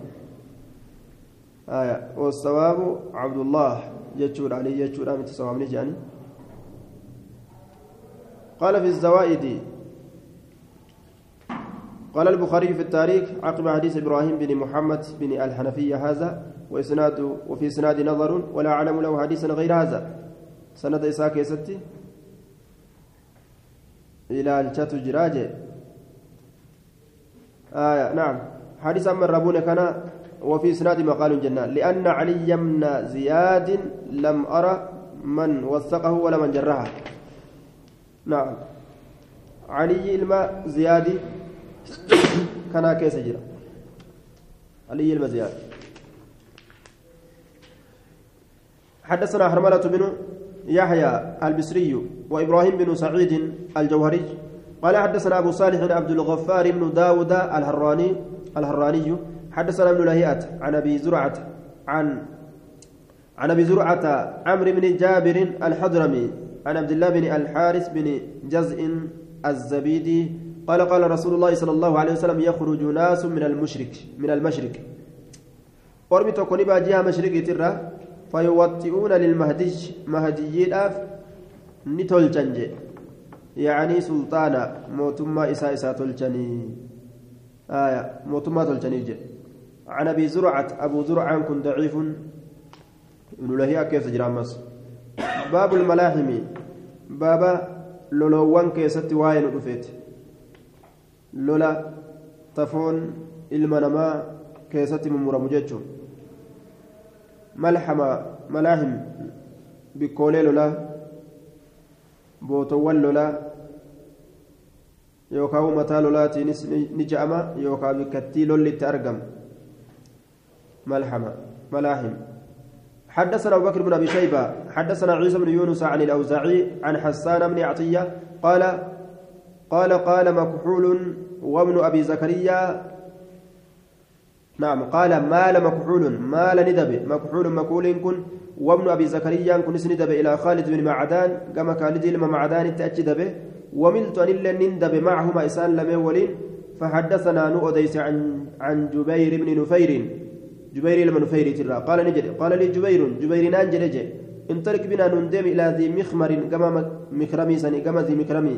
آية. والصواب عبد الله. يجور علي يجور أمي تصواب نجاني قال في الزوائد. قال البخاري في التاريخ عقب حديث إبراهيم بن محمد بن الحنفية هذا واسناد وفي إسناد نظر ولا أعلم له حديثا غير هذا. سند إساك يستي إلى الشات جراجة آية نعم حديث أما الربون كان وفي إسناد مقال جنة لأن علي بن زياد لم أرى من وثقه ولا من جرحه نعم علي الماء زيادي كان كيس جرا علي الماء زياد حدثنا حرملة بن يحيى البصري وإبراهيم بن سعيد الجوهري. قال حدثنا أبو صالح عبد الغفار بن داود الهراني الهراني. حدثنا ابن لهيئة عن أبي زرعة عن عن أبي زرعة عمرو بن جابر الحضرمي عن عبد الله بن الحارث بن جزء الزبيدي. قال قال رسول الله صلى الله عليه وسلم يخرج ناس من المشرك من المشرك. ormi tokko ni baa jiha ni tolchan je yaanii sulxaana mootummaa isaa isaa tolchanii aya mootummaa tolchaniif jedhe عن ابي زرعه ابو زرعه كن ضعيف ابن لهيئه كيف جرامس باب الملاحم بابا لولوان كيست واين دفيت لولا تفون المنما كيست من مرمججو ملحمة ملاهم بكولي لولا بوتوان لولا يوكاو متى لولاتي نجأما يوكا بكتي لولي تأرقم ملحمة ملاهم. حدثنا أبو بكر بن أبي شيبة حدثنا عيسى بن يونس عن الأوزاعي عن حسان بن عطية قال قال قال مكحول وابن أبي زكريا نعم قال مال مكحول مال ندب. مكحول مكحول كن وابن أبي زكريا كن ندب إلى خالد بن معدان كما خالد بن معدان تأجد به. وملت أن نندب معهما إسان لم ولين فحدثنا نؤديس عن عن جبير بن نفير. جبير بن نفير ترى. قال نجد. قال لي جبير جبير نانجل انطلق بنا نندم إلى ذي مخمر كما مكرمي سني كما ذي مكرمي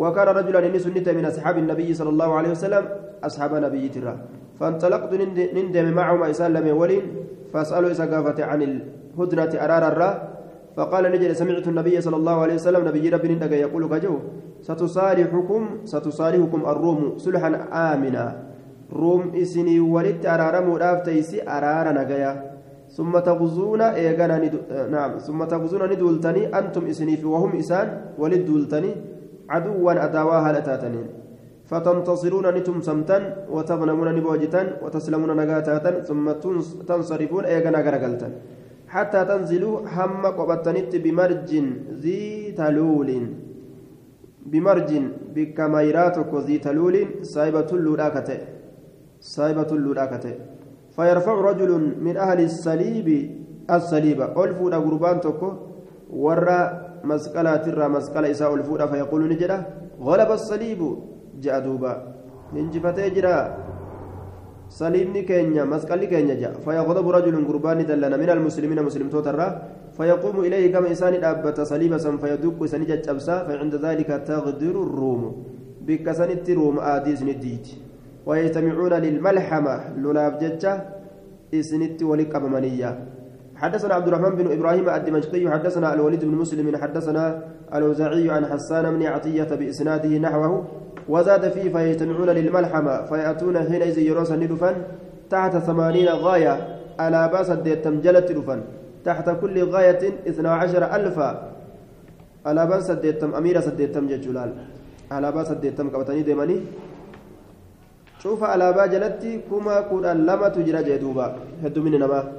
وكان رجلا إني سنت من أصحاب النبي صلى الله عليه وسلم أصحاب نبي ترى. فانطلقت نندم معهم إسلام ولين فأسألوا إذا قافت عن الهدنة أرار الرا فقال نجد سمعت النبي صلى الله عليه وسلم نبي ربي نندق يقول كجو ستصالحكم ستصالحكم الروم صلحا آمنا. روم إسني ولدت أرار مرافتيسي أرار نجايا ثم تغزون إيغانا نعم. ثم تغزون ندولتني أنتم إسني وهم إسان ولد دولتني عدوا أداوا هالتاتنين فتنتصرون نتم سمتا وتغنمون نبوجتا وتسلمون نغاتاتا ثم تنصرفون ايغنا غرغلتا حتى تنزلوا هم قبطنت بمرج ذي تلول. بمرج بكميراتك ذي تلول سايبة اللولاكته سايبة اللولاكته فيرفع رجل من أهل الصليب الصليب ألفون قربان تكو ورّا مسقلة ترى مسقلة إساء الفودة فيقول نجرة غلب الصليب جاء دوبا هنجفتي جرا صليبني كينيا مسقلي كينيا جاء فيغضب رجل قربان دلنا من المسلمين مسلم توترا فيقوم إليه كما إنسان أبت صليبا فيدق سنجة أبسا فعند ذلك تغدر الروم بك سنت روم آديس نديت ويجتمعون للملحمة لولا بججة إسنت ولك أبمانية حدثنا عبد الرحمن بن إبراهيم الدمشقي حدثنا الوليد بن مسلم حدثنا الاوزاعي عن حسان بن عطيه باسناده نحوه وزاد فيه فيجتمعون للملحمة فيأتون حينئذ يروسا ندفن تحت ثمانين غاية على بأس الديتم جلت تحت كل غاية اثنا عشر ألفا. على بأس الديتم أمير سديتم ججلال على بأس الديتم قبتني ديماني شوف على با جلتي كما كنا لما تجرى جدوبا هدو من نما.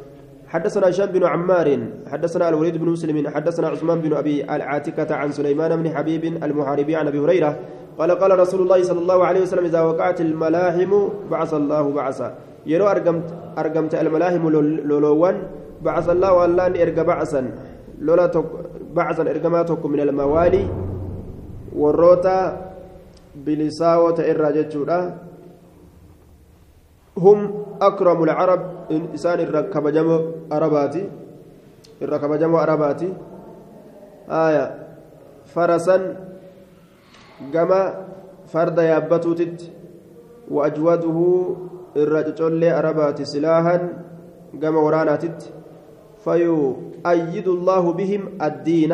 حدثنا هشام بن عمار حدثنا الوليد بن مسلم حدثنا عثمان بن أبي العاتكة عن سليمان بن حبيب المحاربي عن أبي هريرة قال قال رسول الله صلى الله عليه وسلم إذا وقعت الملاحم بعث الله بعثا. يرو ارقمت أرقمت الملاحم لولوان بعث الله الله ان أرقى بعثا. لولا بعثا ارقماتكم من الموالي. والروتا بلساوة الراجتشورا هم أكرم العرب إنسان الركبجم عرباتي. الركبجم عرباتي. آية. فرسا كما فرد يابتوتت وأجوده الرجل عرباتي سلاحا كما وراناتت فيؤيد الله بهم الدين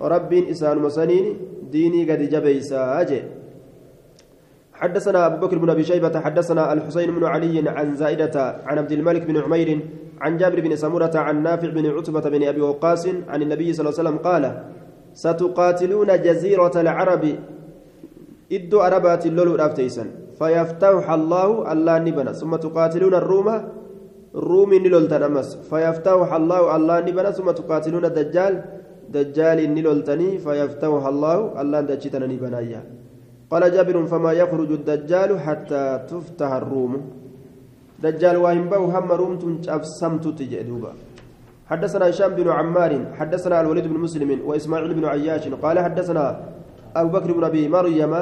رب إسان مسنين ديني قد جبيسا أجي حدثنا أبو بكر بن أبي شيبة حدثنا الحسين بن علي عن زائدة عن عبد الملك بن عمير عن جابر بن سمرة عن نافع بن عتبة بن أبي وقاص عن النبي صلى الله عليه وسلم قال ستقاتلون جزيرة العرب إدو أربات اللولو أفتيسا فيفتح الله الله نبنا ثم تقاتلون الروم الروم نلولتن أمس فيفتح الله الله نبنا ثم تقاتلون الدجال دجال نلولتني فيفتوها الله الله دجتنا بنايا. قال جابر فما يخرج الدجال حتى تفتح الروم. دجال واهم بو هم روم تنشاف سمت تجدوبا حدثنا هشام بن عمار حدثنا الوليد بن مسلم وإسماعيل بن عياش قال حدثنا أبو بكر بن أبي مريم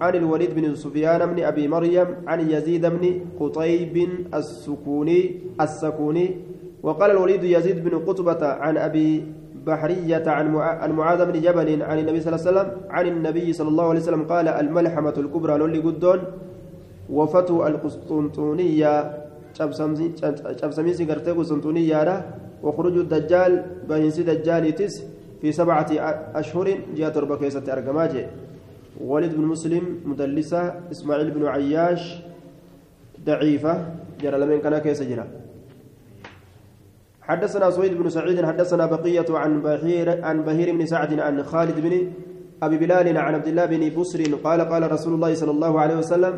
عن الوليد بن سفيان بن أبي مريم عن يزيد بن قطيب السكوني السكوني وقال الوليد يزيد بن قطبة عن أبي بحرية عن معاذ بن جبل عن النبي صلى الله عليه وسلم عن النبي صلى الله عليه وسلم قال الملحمة الكبرى لولي قدون وفتو القسطنطينية cabsamiinsi gartee qusxunxuniyaadha وخروج الدجال بينس دجال تس في سبعة أشهر جاء تربة كيسة أرقماجي ولد بن مسلم مدلسة إسماعيل بن عياش ضعيفة جرى لمن كان كيسة جرى. حدثنا سويد بن سعيد حدثنا بقية عن بهير عن بهير بن سعد عن خالد بن أبي بلال عن عبد الله بن بسر قال قال رسول الله صلى الله عليه وسلم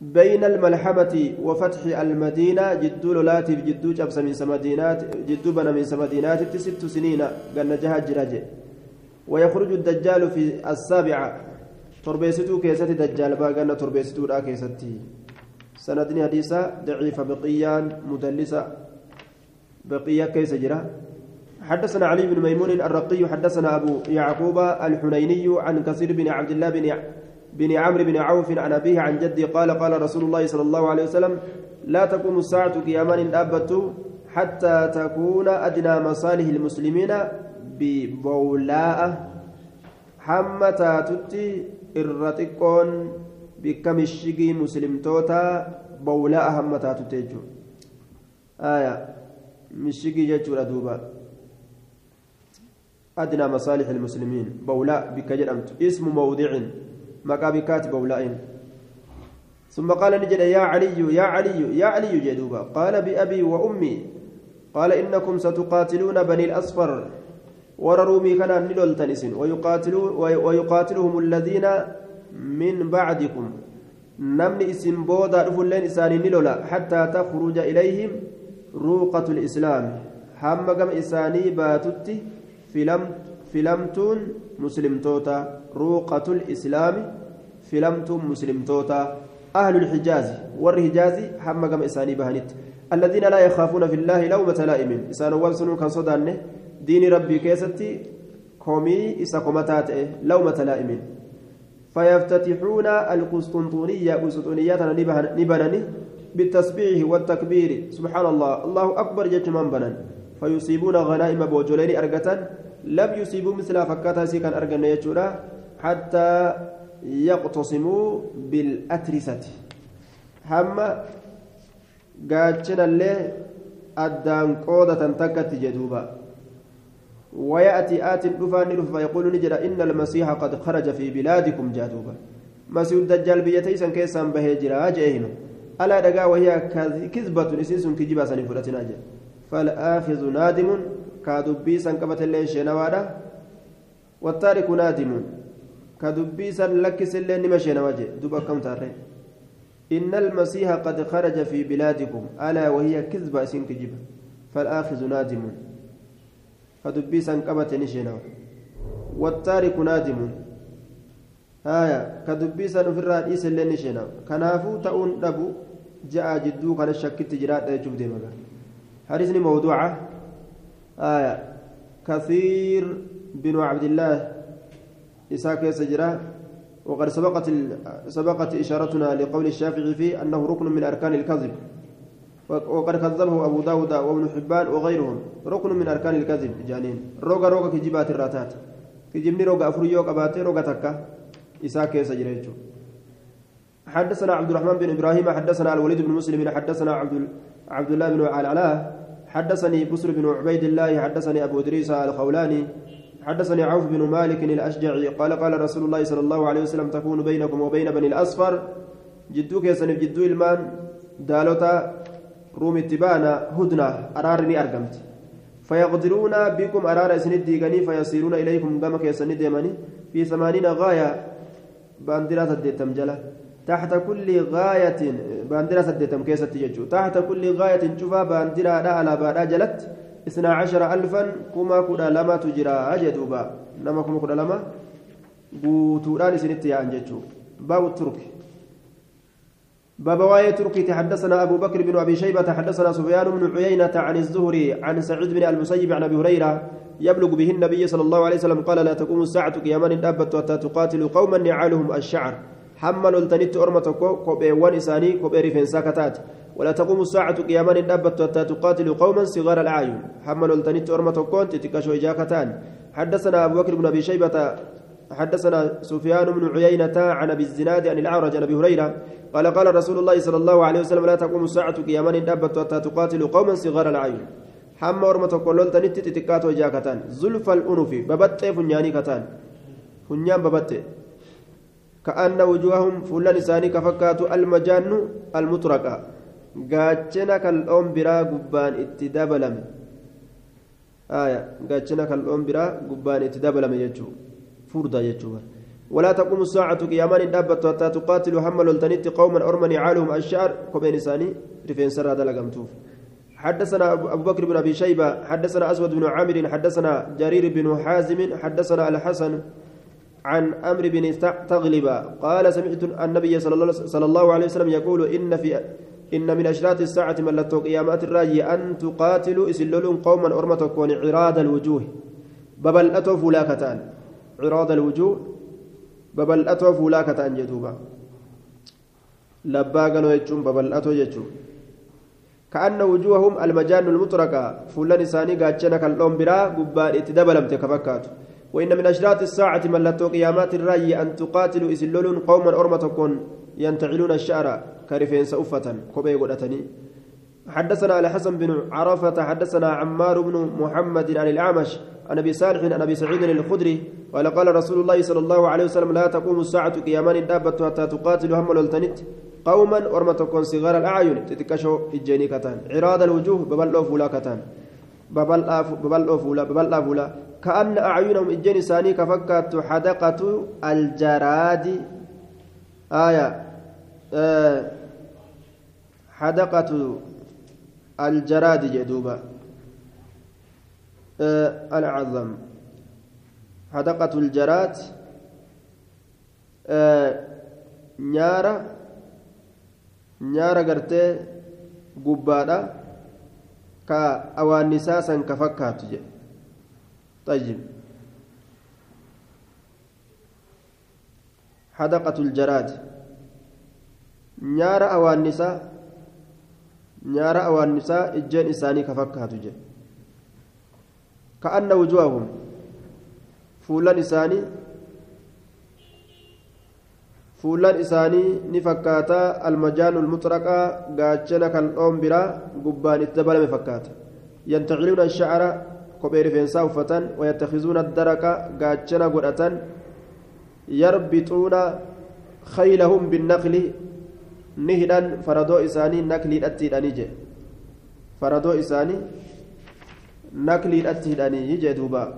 بين الملحمة وفتح المدينة جدو لولاتي جدو جبس من سمدينات جدو بنا من سمدينات ست سنين قال جهاد جراجي ويخرج الدجال في السابعة. تربيستو كيستي دجال باقنا تربيستو را كيستي. سندني حديثة ضعيفة بقيان مدلسة. بقية كيس جرا. حدثنا علي بن ميمون الرقي حدثنا أبو يعقوب الحنيني عن كثير بن عبد الله بن بن عمرو بن عوف عن أبيه عن جدي قال قال رسول الله صلى الله عليه وسلم لا تقوم الساعة قيامان دابة حتى تكون أدنى مصالح المسلمين ببولاء. حمتا تتي الرتقون بكم الشقي مسلم توتا بولاء حمتا تتيجو آية مشقي جتشورا دوبا أدنى مصالح المسلمين بولاء بك اسم موضع مكابكات بولائن ثم قال نجد يا علي يا علي يا علي جدوبا. قال بأبي وأمي قال إنكم ستقاتلون بني الأصفر. وررومي كان نلول تنسن ويقاتلهم الذين من بعدكم. نمني إسم بودا رفلين إساني نلولا حتى تخرج إليهم روقة الإسلام. هم إساني باتت فلم فلمتون مسلمتوتا روقة الإسلام فلمتون مسلمتوتا أهل الحجاز والرهجاز هم قم إساني بهنت الذين لا يخافون في الله لومة لائم إسان وابسنون كان صدان دين ربي كيستي كومي إسا كومتات لومة لائم فيفتتحون القسطنطينية قسطنطينية نبنني بالتسبيح والتكبير سبحان الله الله أكبر جتمان بنن فيصيبون غنائم بوجولين أرقة لم يصيبوا مثل فكاتا سيكا أرقنا يجورا حتى يقتصموا بالأترسة. هم قاتشنا اللي أدان قودة تكت جدوبا. ويأتي آت دفان فيقول نجد إن المسيح قد خرج في بلادكم جادوبا مسيح الدجال بيتيسن كيسان بهجرا جئهم ألا دقا وهي كذبة إسيس كجبا سنفرتنا جل فالآخذ نادم كدبي سن قبت اللين شينوادا والتارك نادم كدبي سن لكس اللين نما شينواجه دوبا كم إن المسيح قد خرج في بلادكم. ألا وهي كذبة سن كجبا فالآخذ نادم. كدبي سن قبت نشينوا والتارك نادم. آية. كدبي سن في الرئيس اللين نشينوا كنافو تؤون دبو. جاء جدو كان الشكت جرات يجوب دي مغا حديثني موضوعة. آية. كثير بن عبد الله إساك سجرة وقد سبقت سبقت إشارتنا لقول الشافعي فيه أنه ركن من أركان الكذب. وقد كذبه أبو داود وابن حبان وغيرهم ركن من أركان الكذب. جانين. روغا روغا كجبات الراتات. كجبني روغا أفريو قباتي روغا تكا. إساك سجرة حدثنا عبد الرحمن بن إبراهيم حدثنا الوليد بن مسلم حدثنا عبد عبد الله بن علاء حدثني بسر بن عبيد الله حدثني أبو إدريس الخولاني حدثني عوف بن مالك الأشجعي قال قال رسول الله صلى الله عليه وسلم تكون بينكم وبين بني الأصفر. جدو كيسن جدو المان دالوتا روم اتبانا هدنة أرارني أرقمت. فيقدرون بكم أرار سند ديغني فيصيرون إليكم كما كيسن ديماني في ثمانين غاية باندرات الديتم جلا. تحت كل غاية باندرة سدتم كيسة تحت كل غاية شوفا باندرة على بادا جلت. اثنا عشر ألفا كما كنا لما تجرى أجدوبا نما كما كنا لما isinitti yaa'an jechuudha. Baabu turki. باب واي تركي تحدثنا أبو بكر بن أبي شيبة تحدثنا سفيان بن عيينة عن الزهري عن سعيد بن المسيب عن أبي هريرة يبلغ به النبي صلى الله عليه وسلم قال لا تقوم الساعة قياما دابت حتى تقاتل قوما نعالهم الشعر حمل التنت أرمة كوبي وان إساني كوبي رفين ساكتات ولا تقوم الساعة قياما دابت حتى تقاتل قوما صغار الأعين حمل التنت أرمة كونت تكشو إجاكتان حدثنا أبو بكر بن أبي شيبة حدثنا سفيان بن عيينة عن أبي الزناد عن الأعرج عن أبي هريرة قال قال رسول الله صلى الله عليه وسلم لا تقوم الساعة قياما دابت حتى تقاتل قوما صغار العين حما ورمة كلون تنت تتكات وجاكتان زلف الأنف ببت فنياني كتان فنيان ببت كأن وجوههم فلان لساني كفكات المجان المطرقة. biraa gubbaan itti dabalame aya gaachana kal'oon biraa gubbaan itti dabalame jechuudha فردا يجوبا ولا تقوم الساعة قيامان دابت حتى تقاتل حمل التنت قوما أرمني عالهم الشعر. كوبين ساني رفين سر هذا لقمتوف حدثنا أبو بكر بن أبي شيبة حدثنا أسود بن عامر حدثنا جرير بن حازم حدثنا الحسن عن أمر بن تغلب قال سمعت النبي صلى الله عليه وسلم يقول إن في إن من أشراط الساعة من لتوق قيامات الراجي أن تقاتلوا إسللون قوما أرمتكون عراض الوجوه. ببلأتوا فلاكتان عراض الوجوه. ببلأتو فولا كتان جدوبا. لبا قالوا يجون ببلأتو يجون كأن وجوههم المجان المطرقة. فلان إساني قاتشنا كاللون برا قبال إتدبلمت كفكات وإن من أشراط الساعة من لتو قيامات الرأي أن تقاتلوا إسلولون قوما أرمتكون ينتعلون الشعر كرفين سأفة كوبي قدتني. حدثنا على حسن بن عرفة حدثنا عمار بن محمد عن الأعمش عن أبي صالح عن أبي سعيد الخدري قال قال رسول الله صلى الله عليه وسلم لا تقوم الساعة قيامان دابت حتى تقاتل هم التنت قوما ورمى تكون صغار الأعين تتكشو الجيني كتان عراض الوجوه ببلو فولا كتان ببلو فولا ببلو فولا كأن أعينهم الجن ساني كفكت حدقة الجراد آية آه حدقة الجراد جدوبا آه العظم حدقة الجراد آه نيارة نيارة قرتي قبادة كأوانسا سن كفكات طيب حدقة الجراد نيارة أوانسا نيارة أوانسا إجين إساني كفكات جي كأن وجوههم فولان إساني fuullaan isaanii ni fakkaata almajaanu lmuxraqaa gaachana kan dhoon biraa gubbaan itti dabalame fakkaata yantaciluuna shacra kophee rifeensaa uffatan wayattakizuuna daraqa gaachana godhatan yarbixuuna kaylahum binnaqli ni hidhan faradoo isaanii nakliidhatti hidhanii je faradoo isaanii nakliidhatti hidhanii jee duubaa